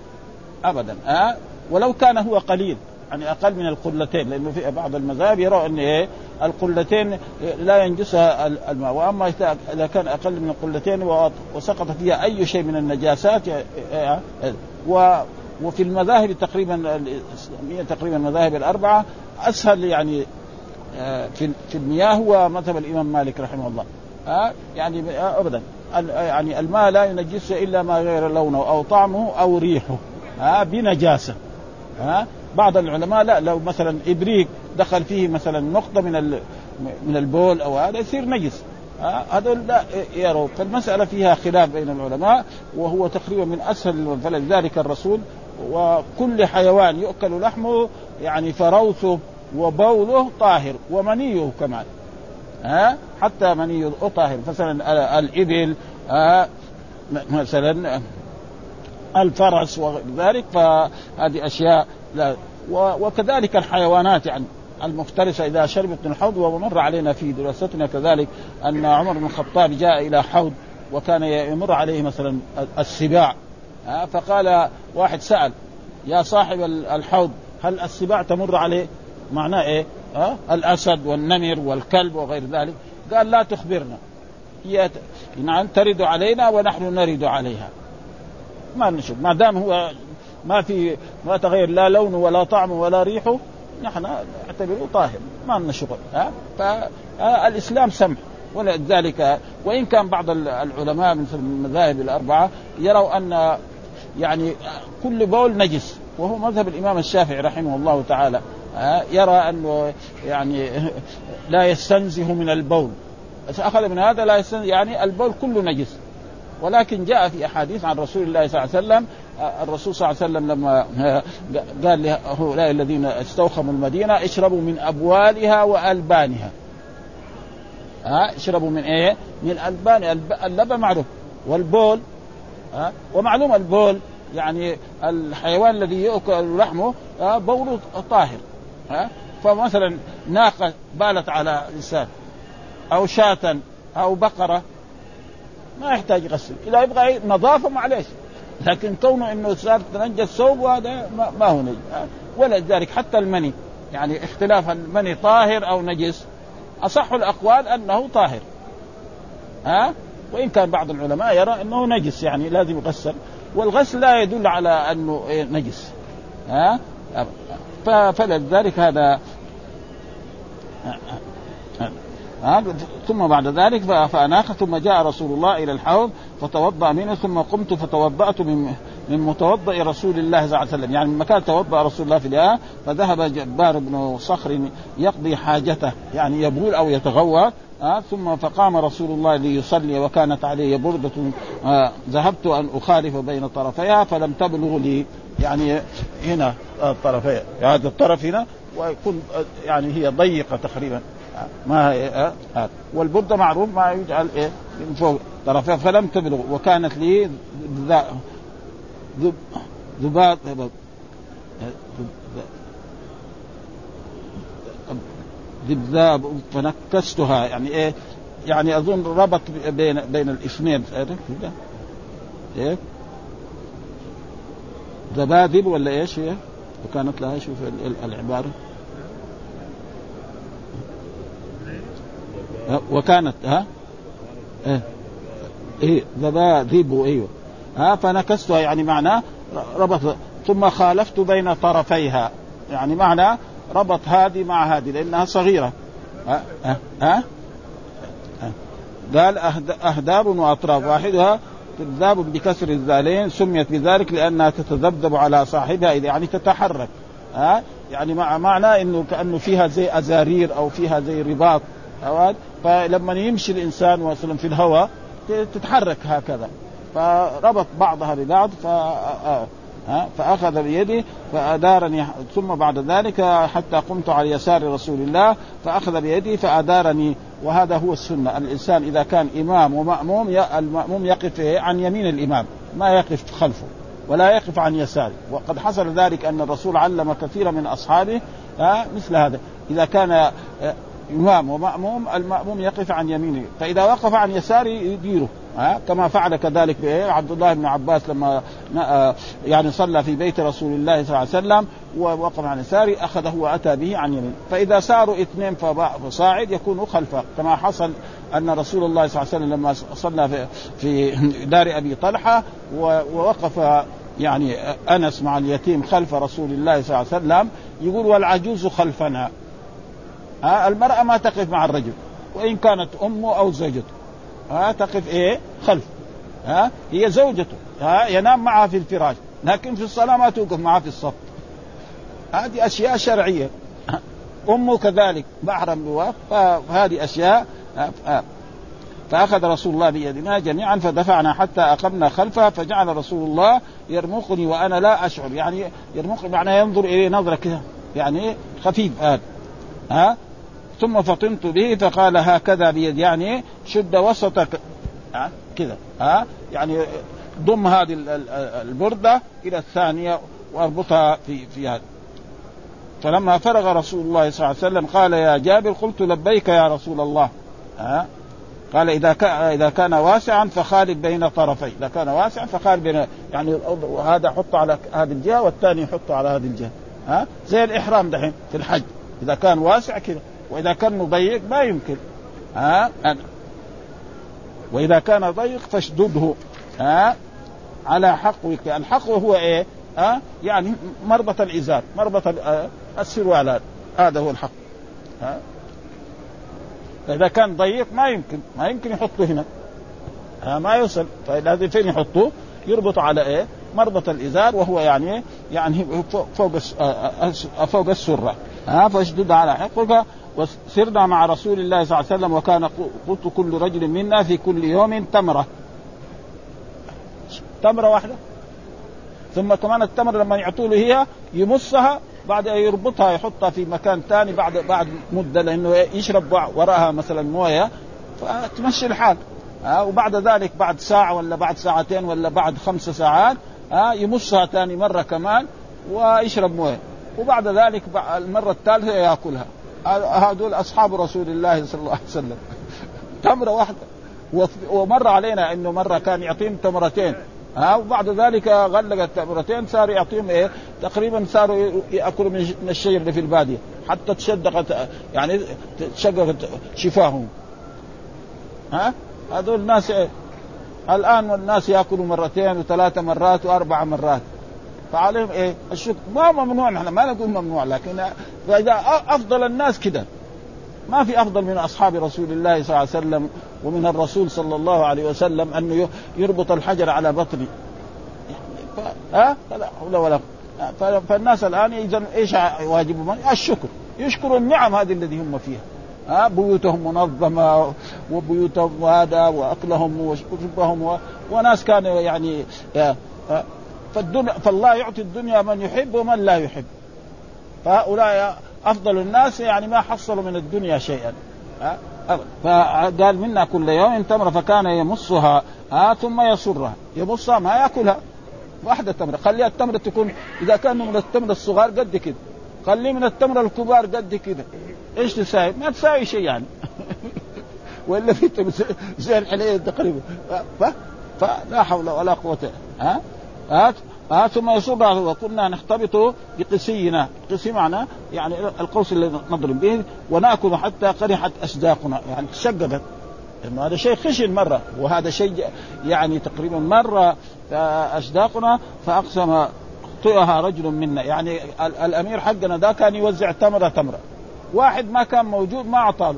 ابدا. آه؟ ولو كان هو قليل يعني أقل من القلتين لأنه في بعض المذاهب يرى إن إيه؟ القلتين لا ينجسها الماء. وأما اذا كان أقل من القلتين وسقط فيها أي شيء من النجاسات و وفي المذاهب تقريبا الإسلامية تقريبا المذاهب الأربعة أسهل يعني آه، في في المياه هو مذهب الإمام مالك رحمه الله. يعني ابدا. يعني الماء لا ينجسه إلا ما غير لونه أو طعمه أو ريحه. ها بنجاسة ها. بعض العلماء لا لو مثلا إبريق دخل فيه مثلا نقطة من من البول أو هذا يصير نجس هذول لا يروا فالمسألة فيها خلاف بين العلماء وهو تقريبا من أسهل فلذلك الرسول وكل حيوان يؤكل لحمه يعني فروثه وبوله طاهر ومنيه كمان ها. حتى منيه طاهر مثلا الإبل مثلا الفرس وذلك فهذه أشياء لا. وكذلك الحيوانات يعني المفترسة إذا شربت من الحوض ومر علينا في دراستنا كذلك أن عمر بن الخطاب جاء إلى حوض وكان يمر عليه مثلا السباع. فقال واحد سأل يا صاحب الحوض هل السباع تمر عليه؟ معناه إيه؟ ها الأسد والنمر والكلب وغير ذلك. قال لا تخبرنا هي نعم ترد علينا ونحن نرد عليها. ما نشوف ما دام هو ما في ما تغير لا لونه ولا طعمه ولا ريحه نحن نعتبره طاهر. ما لنا شغل. ها؟ فالاسلام سمح. ولذلك وإن كان بعض العلماء من المذاهب الأربعة يروا أن يعني كل بول نجس. وهو مذهب الإمام الشافعي رحمه الله تعالى. يرى أنه يعني [LAUGHS] لا يستنزه من البول. أخذ من هذا لا يستنزه يعني البول كله نجس. ولكن جاء في أحاديث عن رسول الله صلى الله عليه وسلم الرسول صلى الله عليه وسلم لما قال لهؤلاء الذين استوخموا المدينة اشربوا من أبوالها وألبانها ها اشربوا من إيه؟ من البان اللبن معروف والبول ها ومعلوم البول يعني الحيوان الذي يؤكل لحمه بوله طاهر ها فمثلا ناقة بالت على إنسان أو شاة أو بقرة ما يحتاج غسل. إذا يبغى نظافة معلش لكن كونه إنه صار تنجس ثوب هذا ما هو نجس. ولذلك حتى المني يعني اختلاف المني طاهر أو نجس أصح الأقوال أنه طاهر. ها؟ وإن كان بعض العلماء يرى أنه نجس يعني لازم يغسل. والغسل لا يدل على أنه إيه نجس. ها؟ فلذلك هذا ثم بعد ذلك فأناخ ثم جاء رسول الله إلى الحوض فتوضأ منه ثم قمت فتوضأت من من متوضأ رسول الله صلى الله عليه وسلم. يعني من مكان توضأ رسول الله في الآية فذهب جبار بن صخر يقضي حاجته يعني يبول أو يتغوى آه ثم فقام رسول الله ليصلي وكانت عليه بردة آه ذهبت أن أخالف بين طرفيها فلم تبلغ لي يعني هنا الطرفين هذا الطرف هنا ويكون يعني هي ضيقة تقريبا. ما هي آه. والبردة معروف ما يجعل إيه؟ من فوق. طرفها فلم تبلغ وكانت لي ذباب ذبذاب فنكستها. يعني إيه؟ يعني أظن ربط بين بين الاثنين إيه؟ ذبابذب ولا إيش هي؟ وكانت لها شوف العبارة. وكانت ها؟ إيه. إيه ذبابذب أيوه. ها فنكستها يعني معناه ربط ثم خالفت بين طرفيها. يعني معنى ربط هذه مع هذه لأنها صغيرة. ها ها, ها؟ قال أهداب وأطراف. واحدها تذاب بكسر الذالين سميت بذلك لأنها تتذبذب على صاحبها يعني تتحرك. ها؟ يعني مع معنى إنه كأنه فيها زي أزارير أو فيها زي رباط. فلما يمشي الإنسان مثلا في الهواء تتحرك هكذا. فربط بعضها ببعض ف فأخذ بيدي فأدارني ثم بعد ذلك حتى قمت على يسار رسول الله فأخذ بيدي فأدارني. وهذا هو السنة. الإنسان إذا كان إمام ومأموم المأموم يقف عن يمين الإمام ما يقف خلفه ولا يقف عن يساره. وقد حصل ذلك أن الرسول علم كثيرا من أصحابه مثل هذا. إذا كان إمام ومأموم المأموم يقف عن يمينه. فإذا وقف عن يساره يديره. ها؟ كما فعل كذلك عبد الله بن عباس لما آه، يعني صلى في بيت رسول الله صلى الله عليه وسلم ووقف عن يساره أخذه وأتى به عن يمين فإذا صاروا اثنين فصاعد يكون خلفه. كما حصل أن رسول الله صلى الله عليه وسلم لما صلى في, في دار أبي طلحة ووقف يعني أنس مع اليتيم خلف رسول الله صلى الله عليه وسلم يقول والعجوز خلفنا. ها المرأة ما تقف مع الرجل وإن كانت أمه أو زوجته. ها تقف إيه؟ خلف. ها هي زوجته. ها ينام معها في الفراش لكن في الصلاة ما توقف معها في الصف. هذه أشياء شرعية. أمه كذلك محرم بواف فهذه أشياء فأخذ رسول الله بيدنا جميعا فدفعنا حتى أقمنا خلفه فجعل رسول الله يرمقني وأنا لا أشعر. يعني يرمقني معناه ينظر الي نظرة كذا يعني خفيف هذا ها؟ ثم فطنت به فقال هكذا بيد يعني شد وسطك. كذا. ها؟ يعني ضم هذه البردة إلى الثانية وأربطها في في هذا فلما فرغ رسول الله صلى الله عليه وسلم قال يا جابر قلت لبيك يا رسول الله. ها؟ قال إذا كان إذا كان واسعا فخالد بين طرفي إذا كان واسعا فخالد بين يعني هذا حطه على هذه الجهة والثاني يحطه على هذه الجهة. ها؟ زي الإحرام دحين في الحج. إذا كان واسع كذا. وإذا كان مضيق ما يمكن. ها؟ وإذا كان ضيق فاشدده. ها؟ على حقك. الحق هو إيه؟ ها؟ يعني مربط الإزار مربط السروال هذا هو الحق. ها؟ فإذا كان ضيق ما يمكن. ما يمكن يحطه هنا. ها؟ ما يوصل فلازم فين يحطوه يربط على إيه؟ مربط الإزار وهو يعني يعني فوق فوق السرة. ها؟ فاشدد على حقك. وسرنا مع رسول الله صلى الله عليه وسلم وكان قلت كل رجل منا في كل يوم تمرة. تمرة واحدة. ثم كمان التمر لما يعطوا له هي يمصها بعد يربطها يحطها في مكان ثاني بعد بعد مدة لأنه يشرب وراها مثلا موية فتمشي الحال. ها وبعد ذلك بعد ساعة ولا بعد ساعتين ولا بعد خمس ساعات ها يمصها ثاني مرة كمان ويشرب موية. وبعد ذلك المرة الثالثة يأكلها. هذول أصحاب رسول الله صلى الله عليه وسلم. تمرة واحدة. ومر علينا إنه مرة كان يعطيهم تمرتين. ها وبعد ذلك غلق التمرتين صار يعطيهم إيه؟ تقريبا صاروا يأكلوا من الشجر اللي في البادية. حتى تشدقت يعني تشققت شفاههم ها؟ هذول الناس إيه؟ الآن الناس يأكلوا مرتين وثلاث مرات وأربع مرات. فعليهم إيه؟ الشكر ما ممنوع نحن ما نقول ممنوع لكن فاذا أفضل الناس كده. ما في أفضل من أصحاب رسول الله صلى الله عليه وسلم ومن الرسول صلى الله عليه وسلم انه يربط الحجر على بطنه ها؟ فلا حول ولا فالناس الآن اذا إيش واجبهم؟ الشكر. يشكروا النعم هذه الذي هم فيها. ها؟ بيوتهم منظمة وبيوتهم وهذا وأكلهم وشربهم و... وناس كانوا يعني فالدنيا فالله يعطي الدنيا من يحب ومن لا يحب. فهؤلاء أفضل الناس يعني ما حصلوا من الدنيا شيئا. فقال منا كل يوم تمره فكان يمصها ها؟ ثم يصرها. يمصها ما يأكلها. واحدة تمرة خليها التمرة تكون إذا كان من التمر الصغار قد كده. خليه من التمر الكبار قد كده. إيش تساوي؟ ما تساوي شيء يعني. [LAUGHS] ولا في زي الحليه تقريبا. فلا حول ولا قوة ها؟ ها آه ثم يصب وكنا نختبط بقسينا. قسي معنى يعني القوس اللي نضرب به ونأكل حتى قرحت اشداقنا يعني تشققت. انه هذا شيء خشن مرة. وهذا شيء يعني تقريبا مرة اشداقنا فأقسم طئها رجل منا. يعني الأمير حقنا ذا كان يوزع تمرة تمرة. واحد ما كان موجود ما اعطاه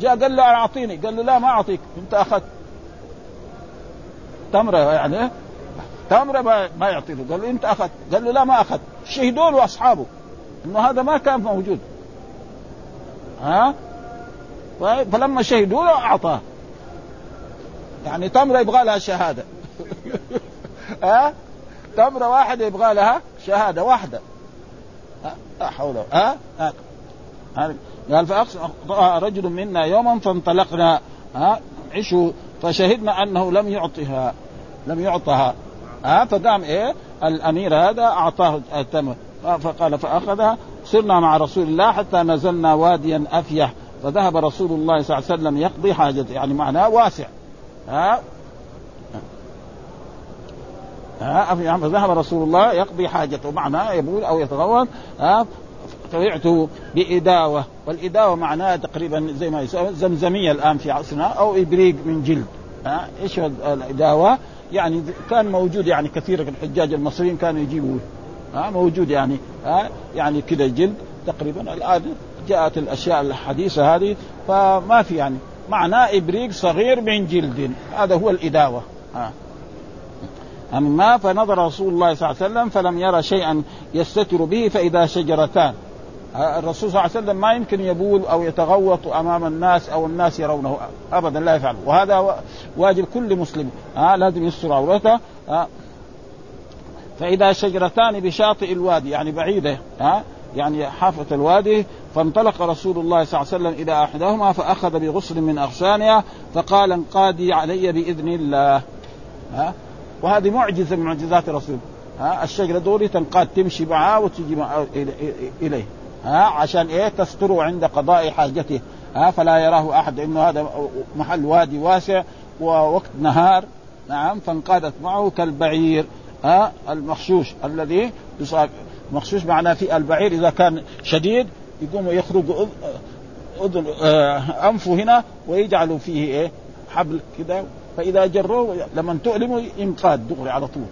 جاء قال له أعطيني. قال له لا ما أعطيك. أنت أخذت تمرة يعني. تمره ما, يعطي له قال له انت أخذت. قال له لا ما أخذت. شهدوا له أصحابه. إنه هذا ما كان موجود. ها؟ فلما شهدوا له أعطاه. يعني تمره يبغى لها شهادة. [LAUGHS] ها؟ تمره واحدة يبغى لها شهادة واحدة. لا حول ها؟ قال فأقسم رجل منا يوما فانطلقنا. ها؟ عشوا. فشهدنا أنه لم يعطها. لم يعطها. ها فقام إيه؟ الأمير هذا أعطاه التمر فقال فأخذها. صرنا مع رسول الله حتى نزلنا واديا افيح فذهب رسول الله صلى الله عليه وسلم يقضي حاجته. يعني معناه واسع. ها؟ ها فذهب رسول الله يقضي حاجته. معناه يبول أو يتغوط. ها؟ فبعته بإداوة. والإداوة معناها تقريبا زي ما يسمى زمزمية الآن في عصرنا أو إبريق من جلد. ها؟ إيش الإداوة؟ يعني كان موجود يعني كثير من الحجاج المصريين كانوا يجيبوا ها موجود يعني ها يعني كذا جلد تقريبا. الآن جاءت الأشياء الحديثة هذه فما في يعني. معناه إبريق صغير من جلد. هذا هو الإداوة. ها. أما فنظر رسول الله صلى الله عليه وسلم فلم يرى شيئا يستتر به فإذا شجرتان. الرسول صلى الله عليه وسلم ما يمكن يبول أو يتغوط أمام الناس أو الناس يرونه. ابدا لا يفعل. وهذا واجب كل مسلم. ها لازم يستر عورته. ها فإذا شجرتان بشاطئ الوادي يعني بعيده ها يعني حافة الوادي فانطلق رسول الله صلى الله عليه وسلم إلى احدهما فأخذ بغصن من أغصانها فقال انقادي علي بإذن الله. ها وهذه معجزة من معجزات الرسول. ها الشجرة دوري تنقاد تمشي معاه وتجي معه إليه. ها عشان إيه؟ تستره عند قضاء حاجته. ها فلا يراه أحد. إنه هذا محل وادي واسع ووقت نهار. نعم فانقادت معه كالبعير. ها المخشوش الذي يصاب. مخشوش معناه في البعير. إذا كان شديد يقوم يخرج أذن آه، أنفه هنا ويجعلوا فيه إيه؟ حبل كذا فإذا جروه لما تؤلمه ينقاد دغري على طول.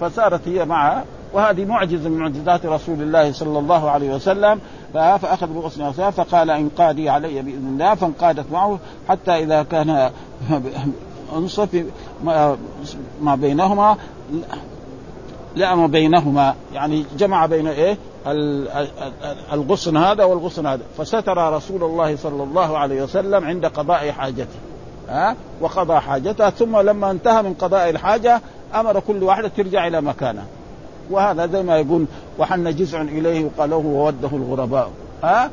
فصارت هي معها وهذه معجزة من معجزات رسول الله صلى الله عليه وسلم. فأخذ بغصن فقال انقادي علي بإذن الله فانقادت معه حتى إذا كان [LAUGHS] أنصف ما بينهما لأم بينهما. يعني جمع بين إيه؟ الغصن هذا والغصن هذا. فستر رسول الله صلى الله عليه وسلم عند قضاء حاجته. ها؟ وقضى حاجتها ثم لما انتهى من قضاء الحاجة أمر كل واحدة ترجع إلى مكانها وهذا زي ما يقول وحن جزع إليه وقاله ووده الغرباء. ها؟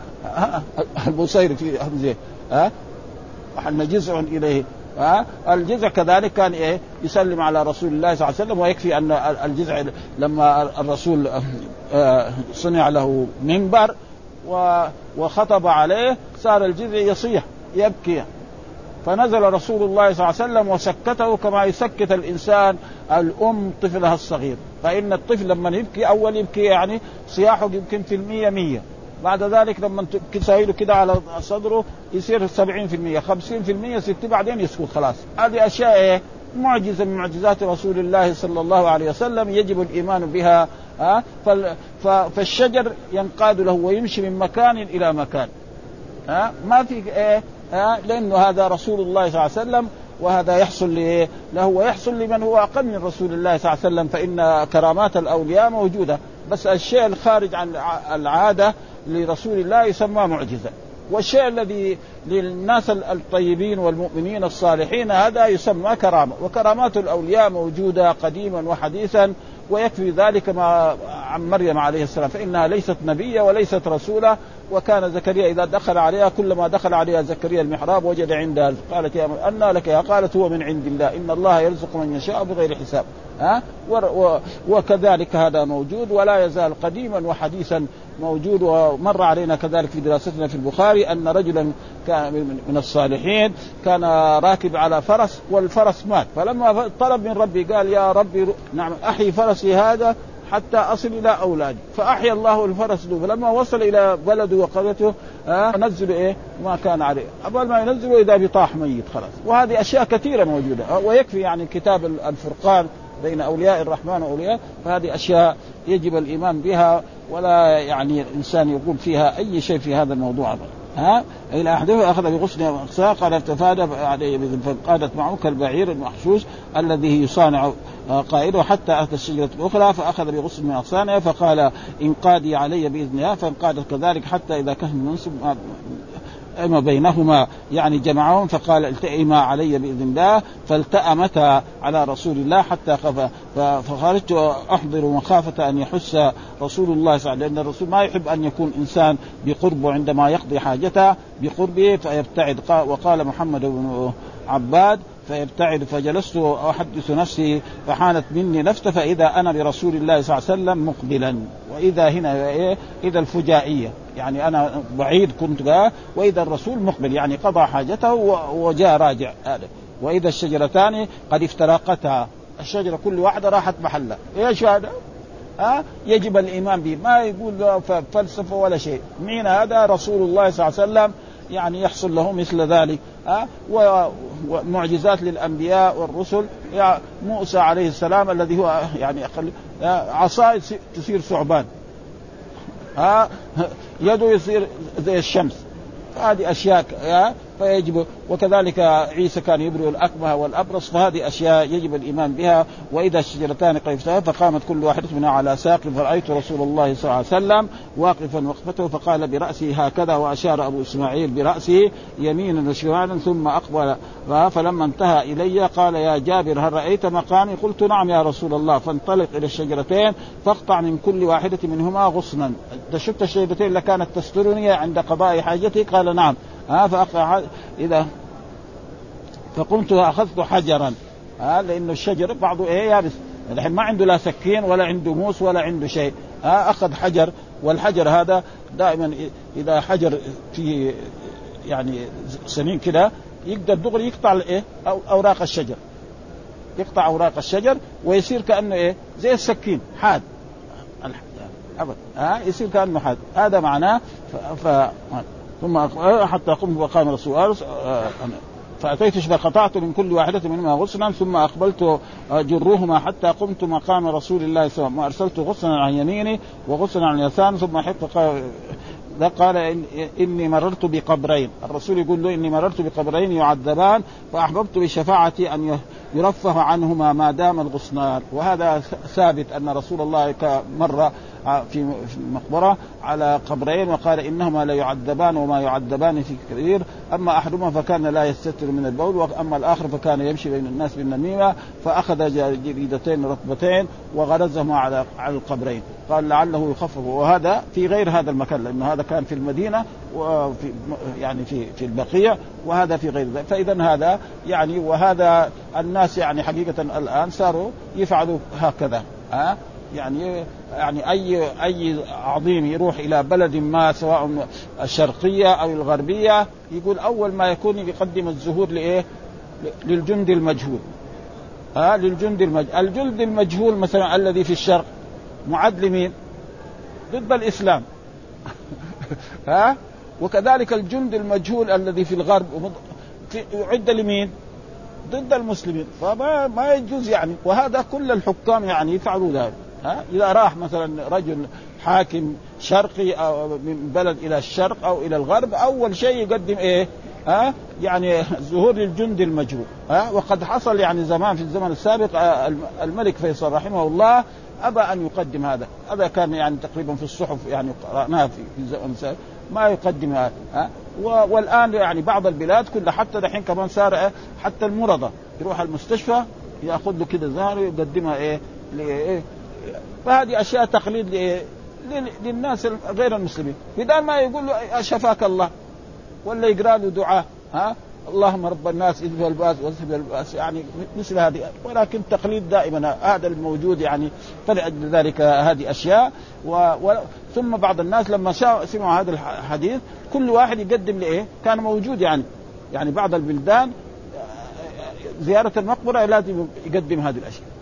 البصير في همزه ها؟ وحن جزع إليه. ها؟ الجزع كذلك كان إيه؟ يسلم على رسول الله صلى الله عليه وسلم ويكفي أن الجزع لما الرسول آه، صنع له منبر وخطب عليه صار الجزع يصيح يبكي. فنزل رسول الله صلى الله عليه وسلم وسكته كما يسكت الإنسان الأم طفلها الصغير. فإن الطفل لما يبكي أول يبكي يعني صياحه يمكن في المية مية. بعد ذلك لما تسوي له كده على صدره يصير 70% 50% 60 بعدين يسكت خلاص. هذه أشياء إيه؟ معجزة من معجزات رسول الله صلى الله عليه وسلم يجب الإيمان بها ها؟ فالشجر ينقاد له ويمشي من مكان إلى مكان ها؟ ما في إيه؟ ها لأنه هذا رسول الله صلى الله عليه وسلم وهذا يحصل له ويحصل لمن هو أقل من رسول الله صلى الله عليه وسلم فإن كرامات الأولياء موجودة. بس الشيء الخارج عن العادة لرسول الله يسمى معجزة. والشيء الذي للناس الطيبين والمؤمنين الصالحين هذا يسمى كرامة. وكرامات الأولياء موجودة قديما وحديثا ويكفي ذلك ما عن مريم عليه السلام. فإنها ليست نبية وليست رسولة وكان زكريا إذا دخل عليها كلما دخل عليها زكريا المحراب وجد عندها قالت يا أنى لك يا قالت هو من عند الله إن الله يرزق من يشاء بغير حساب. ها؟ وكذلك هذا موجود ولا يزال قديما وحديثا موجود ومر علينا كذلك في دراستنا في البخاري أن رجلا كان من الصالحين كان راكب على فرس والفرس مات. فلما طلب من ربي قال يا ربي نعم أحيي فرسي هذا حتى أصل إلى اولادي فأحيا الله الفرس له فلما وصل إلى بلده وقريته آه نزل إيه؟ ما كان عليه. قبل ما ينزلوا إذا بطاح ميت خلاص. وهذه أشياء كثيرة موجودة. آه ويكفي يعني كتاب الفرقان بين أولياء الرحمن وأولياء. فهذه أشياء يجب الإيمان بها ولا يعني الإنسان يقول فيها أي شيء في هذا الموضوع ها؟ إلى أحده أخذ بغصن اقصى قال ارتفاد عليه فقادت معه كالبعير المحشوش الذي يصانع قائده حتى اتى الشجره الأخرى فأخذ بغصن من اغصانها فقال انقادي علي بإذنها فانقادت كذلك حتى إذا كان منصب أما بينهما يعني جمعهم فقال التئما علي بإذن الله فالتأمتا على رسول الله حتى خف فخرجت أحضر مخافة أن يحس رسول الله صلى الله عليه وسلم لأن الرسول ما يحب أن يكون إنسان بقربه عندما يقضي حاجته بقربه فيبتعد. وقال محمد بن عباد فيبتعد فجلست احدث نفسي فحانت مني نفسه فإذا أنا برسول الله صلى الله عليه وسلم مقبلا. وإذا هنا إيه؟ إذا الفجائية. يعني أنا بعيد كنت وإذا الرسول مقبل. يعني قضى حاجته وجاء راجع. هذا وإذا الشجرتان قد افترقتا الشجرة كل واحدة راحت محلها. إيش هذا؟ ها؟ يجب الإيمان به ما يقول فلسفة ولا شيء. مين هذا؟ رسول الله صلى الله عليه وسلم. يعني يحصل له مثل ذلك. ها؟ ومعجزات للأنبياء والرسل يعني موسى عليه السلام الذي هو يعني عصا تصير ثعبان. ها؟ يده يصير زي الشمس. هذه أشياء فيجب وكذلك عيسى كان يبرئ الاكمه والأبرص فهذه أشياء يجب الإيمان بها. وإذا الشجرتان قد فقامت كل واحدة منها على ساق فرأيت رسول الله صلى الله عليه وسلم واقفا وقفته فقال براسه هكذا وأشار أبو إسماعيل براسه يمينا وشمالا ثم أقبل. فلما انتهى إلي قال يا جابر هل رأيت مقامي؟ قلت نعم يا رسول الله. فانطلق إلى الشجرتين فاقطع من كل واحدة منهما غصنا. شفت الشجرتين لكانت تسترني عند قضاء حاجتي؟ قال نعم. ها فأقع إذا فقمت واخذت حجرا. ها لأنه الشجر بعضه إيه يابس. الحين ما عنده لا سكين ولا عنده موس ولا عنده شيء. ها أخذ حجر والحجر هذا دائما إذا حجر فيه يعني سمين كده يقدر دغري يقطع الايه أو أوراق الشجر. يقطع أوراق الشجر ويصير كأنه إيه زي السكين حاد. ها يصير كأنه حاد. هذا معناه ف... ف... ثم حتى قمت وقام رسول الله فأتيت فقطعت من كل واحدة منهما غصنا ثم أقبلت جرهما حتى قمت مقام رسول الله صلى الله عليه وسلم وأرسلت غصنا عن يميني وغصنا عن يسار ثم حط قال إن إني مررت بقبرين. الرسول يقول له إني مررت بقبرين يعذبان فأحببت بشفاعتي أن يرفه عنهما ما دام الغصنان. وهذا ثابت أن رسول الله مر في مقبرة على قبرين وقال إنهما لا يعذبان وما يعذبان في كثير. أما أحدهما فكان لا يستتر من البول وأما الآخر فكان يمشي بين الناس بالنميمة فأخذ جريدتين رطبتين وغرزهما على على القبرين. قال لعله يخفف. وهذا في غير هذا المكان لأنه هذا كان في المدينة وفي يعني في في البقية وهذا في غير ذلك. فاذا هذا يعني وهذا الناس يعني حقيقة الآن صاروا يفعلوا هكذا. ها؟ يعني يعني أي أي عظيم يروح إلى بلد ما سواء الشرقية أو الغربية يقول أول ما يكون يقدم الزهور لإيه؟ للجند المجهول. ها؟ للجند المجهول الجند المجهول مثلا الذي في الشرق معد لمين؟ ضد الإسلام. [LAUGHS] ها؟ وكذلك الجند المجهول الذي في الغرب يعد لمين؟ ضد المسلمين. فما ما يجوز يعني. وهذا كل الحكام يعني يفعلوا ذلك. ها؟ إذا راح مثلا رجل حاكم شرقي أو من بلد إلى الشرق أو إلى الغرب أول شيء يقدم إيه؟ ها؟ يعني ظهور للجند المجهول ها؟ وقد حصل يعني زمان في الزمن السابق آه، الملك فيصل رحمه الله أبى أن يقدم هذا. هذا كان يعني تقريبا في الصحف يعني قراناها في الزمن السابق ما يقدم هذا ها؟ والآن يعني بعض البلاد كلها حتى دحين كمان صار؟ حتى المرضى يروح المستشفى يأخذ له كذا زهر ويقدمها إيه؟ لإيه؟ فهذه أشياء تقليد للناس غير المسلمين. بدل ما يقول له شفاك الله ولا يقرا له دعاء ها؟ اللهم رب الناس اذهب الباس واذهب الباس يعني مثل هذه. ولكن تقليد دائما هذا الموجود يعني فلأجل ذلك هذه أشياء. و... و... ثم بعض الناس لما سمعوا هذا الحديث كل واحد يقدم لإيه؟ كان موجود يعني. يعني بعض البلدان زيارة المقبرة لازم يقدم هذه الأشياء.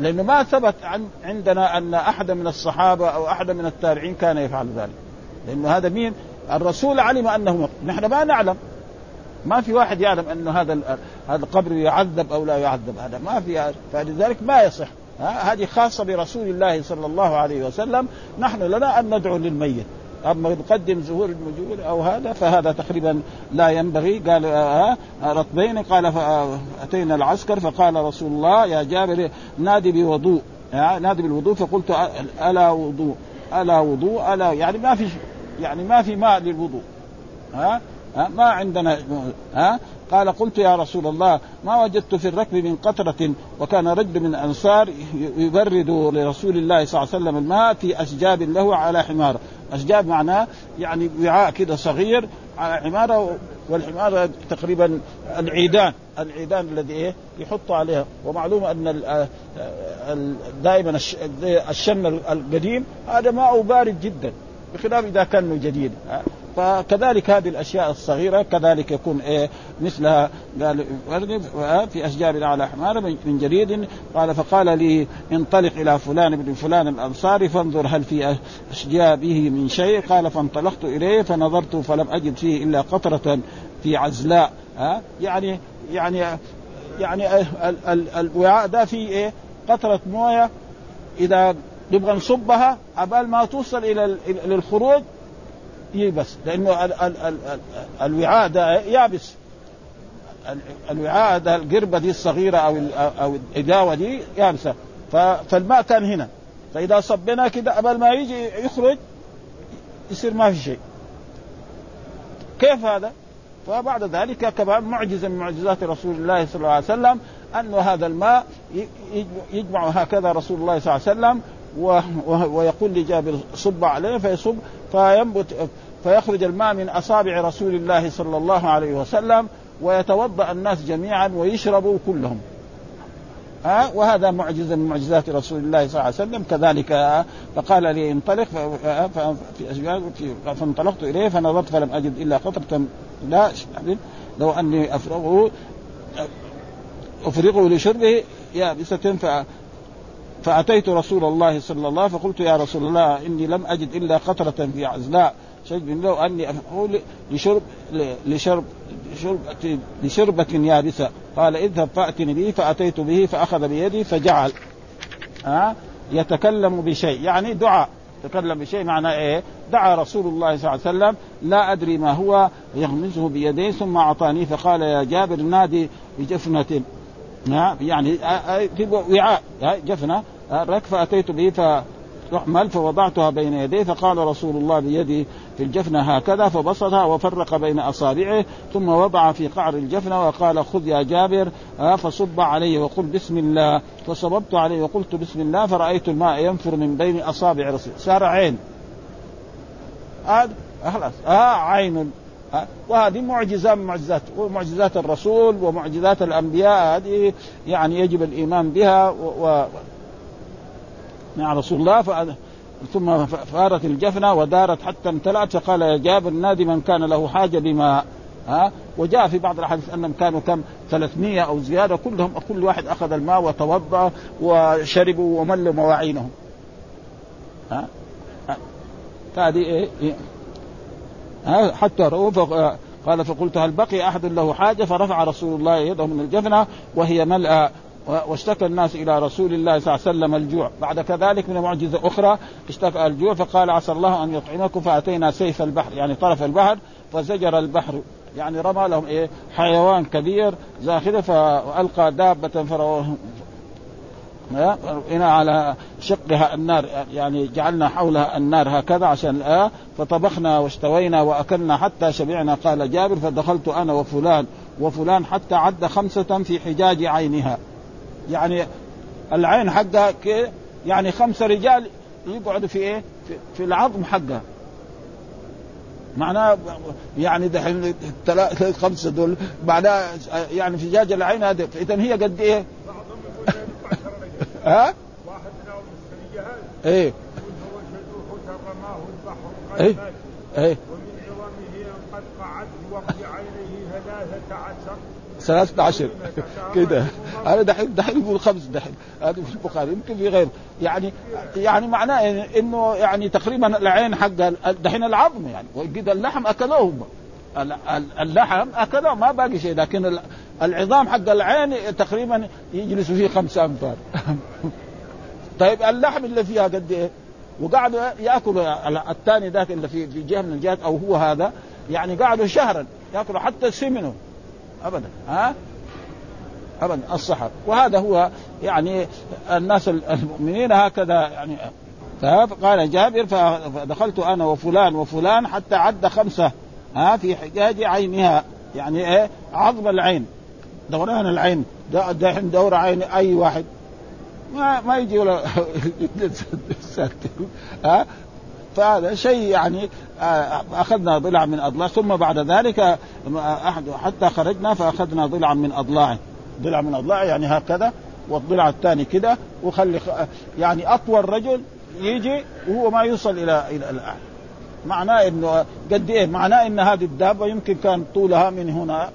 لأنه ما ثبت عن عندنا أن أحد من الصحابة أو أحد من التابعين كان يفعل ذلك. لأنه هذا مين؟ الرسول علم أنه نحن ما نعلم. ما في واحد يعلم أنه هذا هذا القبر يعذب أو لا يعذب هذا. ما في. فلذلك ما يصح. هذه خاصة برسول الله صلى الله عليه وسلم. نحن لنا أن ندعو للميت. اما نقدم زهور المجهول أو هذا فهذا تقريبا لا ينبغي. قال آه, آه، رطبين قال أتينا العسكر فقال رسول الله يا جابر نادي بوضوء. نادي بالوضوء. فقلت ألا وضوء؟ ألا وضوء؟ ألا يعني ما في يعني ما في ماء للوضوء. ها ها ما عندنا ها قال قلت يا رسول الله ما وجدت في الركب من قطرة وكان رجل من الأنصار يبرد لرسول الله صلى الله عليه وسلم الماء في أشجاب له على حمار. أشجاب معناه يعني وعاء كده صغير على حمارة والحمارة تقريبا العيدان العيدان الذي إيه؟ يحط عليها. ومعلوم أن دائما الشن القديم هذا ماءه بارد جدا بخلاف إذا كان جديد. فكذلك هذه الأشياء الصغيرة كذلك يكون إيه مثلها قال في أشجار على حمار من جريد قال فقال لي انطلق إلى فلان بن فلان الانصاري فانظر هل في اشجابه من شيء. قال فانطلقت إليه فنظرت فلم أجد فيه إلا قطرة في عزلاء. ها يعني يعني يعني الوعاء ده فيه إيه؟ قطرة موية. إذا نبغى نصبها عبال ما توصل إلى للخروج يبس لأنه ال ال ال ال الوعاء ده يابس. الوعاء ده القربة دي الصغيرة أو أو الإداوة دي يابسة. فالماء كان هنا. فإذا صبنا كده قبل ما يجي يخرج يصير ما في شيء. كيف هذا؟ فبعد ذلك كمان معجزه من معجزات رسول الله صلى الله عليه وسلم انه هذا الماء يجمع هكذا رسول الله صلى الله عليه وسلم ويقول لجابر صب عليه فيصب فينبت فيخرج الماء من أصابع رسول الله صلى الله عليه وسلم ويتوضأ الناس جميعا ويشربوا كلهم. ها؟ وهذا معجزه من معجزات رسول الله صلى الله عليه وسلم. كذلك فقال لي انطلق فانطلقت إليه فنظرت فلم أجد إلا قطره لا لو أني أفرغه أفرغه لشربه يابسة ف فأتيت رسول الله صلى الله فقلت يا رسول الله إني لم أجد إلا قطرة في عزلاء شجب لو افعل لشرب لشرب شربة لشربة يابسة. قال اذهب فأتني به فأتيت به فأخذ بيدي فجعل. ها؟ يتكلم بشيء. يعني دعاء. تكلم بشيء معنى إيه؟ دعا رسول الله صلى الله عليه وسلم لا أدري ما هو يغمزه بيديه ثم أعطاني فقال يا جابر نادي بجفنة. يعني وعاء. جفنة. رك فاتيت به فاحمل فوضعتها بين يديه فقال رسول الله بيدي في الجفنة هكذا فبسطها وفرق بين أصابعه ثم وضع في قعر الجفنة وقال خذ يا جابر فصب عليه وقل بسم الله فصببت عليه وقلت بسم الله فرأيت الماء ينفر من بين أصابع رسول صار عين. هذا خلاص. آه عين. آه وهذه معجزة من معجزات ومعجزات الرسول ومعجزات الأنبياء هذه يعني يجب الإيمان بها و, و... مع رسول الله ف... ثم فارت الجفنة ودارت حتى امتلأت فقال يا جابر نادي من كان له حاجة بماء ها؟ وجاء في بعض الأحاديث أنهم كانوا كم؟ 300 أو زيادة كلهم كل واحد أخذ الماء وتوضأ وشربوا وملوا مواعينهم. ها؟ فهذه إيه, إيه؟ ها؟ حتى رؤوا قال فقلت هل بقي أحد له حاجة؟ فرفع رسول الله يده من الجفنة وهي ملأى واشتكى الناس إلى رسول الله صلى الله عليه وسلم الجوع. بعد كذلك من معجزة أخرى اشتكى الجوع فقال عسى الله أن يطعمكم فأتينا سيف البحر يعني طرف البحر فزجر البحر. يعني رمى لهم إيه؟ حيوان كبير زاخره فألقى دابة فرواه هنا على شقها النار يعني جعلنا حولها النار هكذا عشان آه فطبخنا واشتوينا وأكلنا حتى شبعنا. قال جابر فدخلت أنا وفلان وفلان حتى عد خمسة في حجاج عينها. يعني العين حقها يعني خمسة رجال يقعدوا في إيه؟ في, في العظم حقها. معناه يعني دحين خمسة دول معناه يعني في جاج العين هذا إذا هي قد إيه؟ [LAUGHS] ها؟ واحد من إيه. إيه. إيه. ومن عظمه قد قعد وقت عينيه ثلاثة عشر ثلاثة عشر. كده. أنا دحين دحين يقول خمس دحين. هذا في البخاري يمكن في غير يعني يعني معناه إنه يعني تقريبا العين حق دحين العظم يعني. وقد اللحم أكلوه هم اللحم أكلوه ما باقي شيء. لكن العظام حق العين تقريبا يجلس فيه خمسة أمتار. [LAUGHS] طيب اللحم اللي فيها قد إيه؟ وقعدوا يأكلوا الثاني ذاك اللي في في جهه من الجهات أو هو هذا. يعني قعدوا شهرا يأكلوا حتى سمنوا ابدا ها؟ ابدا الصحر وهذا هو يعني الناس المؤمنين هكذا يعني فقال جابر فدخلت أنا وفلان وفلان حتى عد خمسة ها؟ في حجاج عينها. يعني إيه؟ عظم العين. دوران العين. دحين دور عين أي واحد. ما ما يجي ولا [LAUGHS] ها؟ فهذا شيء يعني آه، أخذنا ضلع من أضلاع ثم بعد ذلك أحد حتى خرجنا فأخذنا ضلعا من اضلاعه ضلع من أضلاع يعني هكذا والضلع الثاني كده وخلي يعني أطول رجل يجي وهو ما يوصل إلى إلى الاعلى معناه انه قد إيه معناه إن هذه الدابة يمكن كان طولها من هنا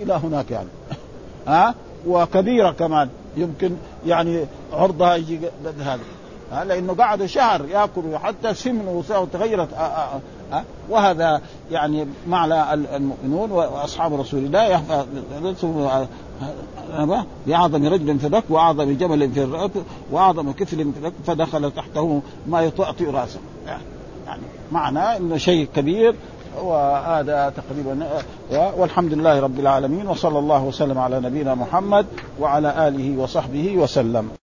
إلى هناك يعني. [LAUGHS] ها؟ وكبيرة كمان يمكن يعني عرضها يجي قد هذا لأنه قعدوا شهر ياكلوا حتى سمنوا وتغيرت وهذا يعني معنى المؤمنون وأصحاب رسول الله باعظم رجل في الركب وأعظم جمل في الركب وأعظم كفل في الركب فدخل تحته ما يطأطئ رأسه. يعني معناه إنه شيء كبير وهذا تقريبا والحمد لله رب العالمين وصلى الله وسلم على نبينا محمد وعلى آله وصحبه وسلم.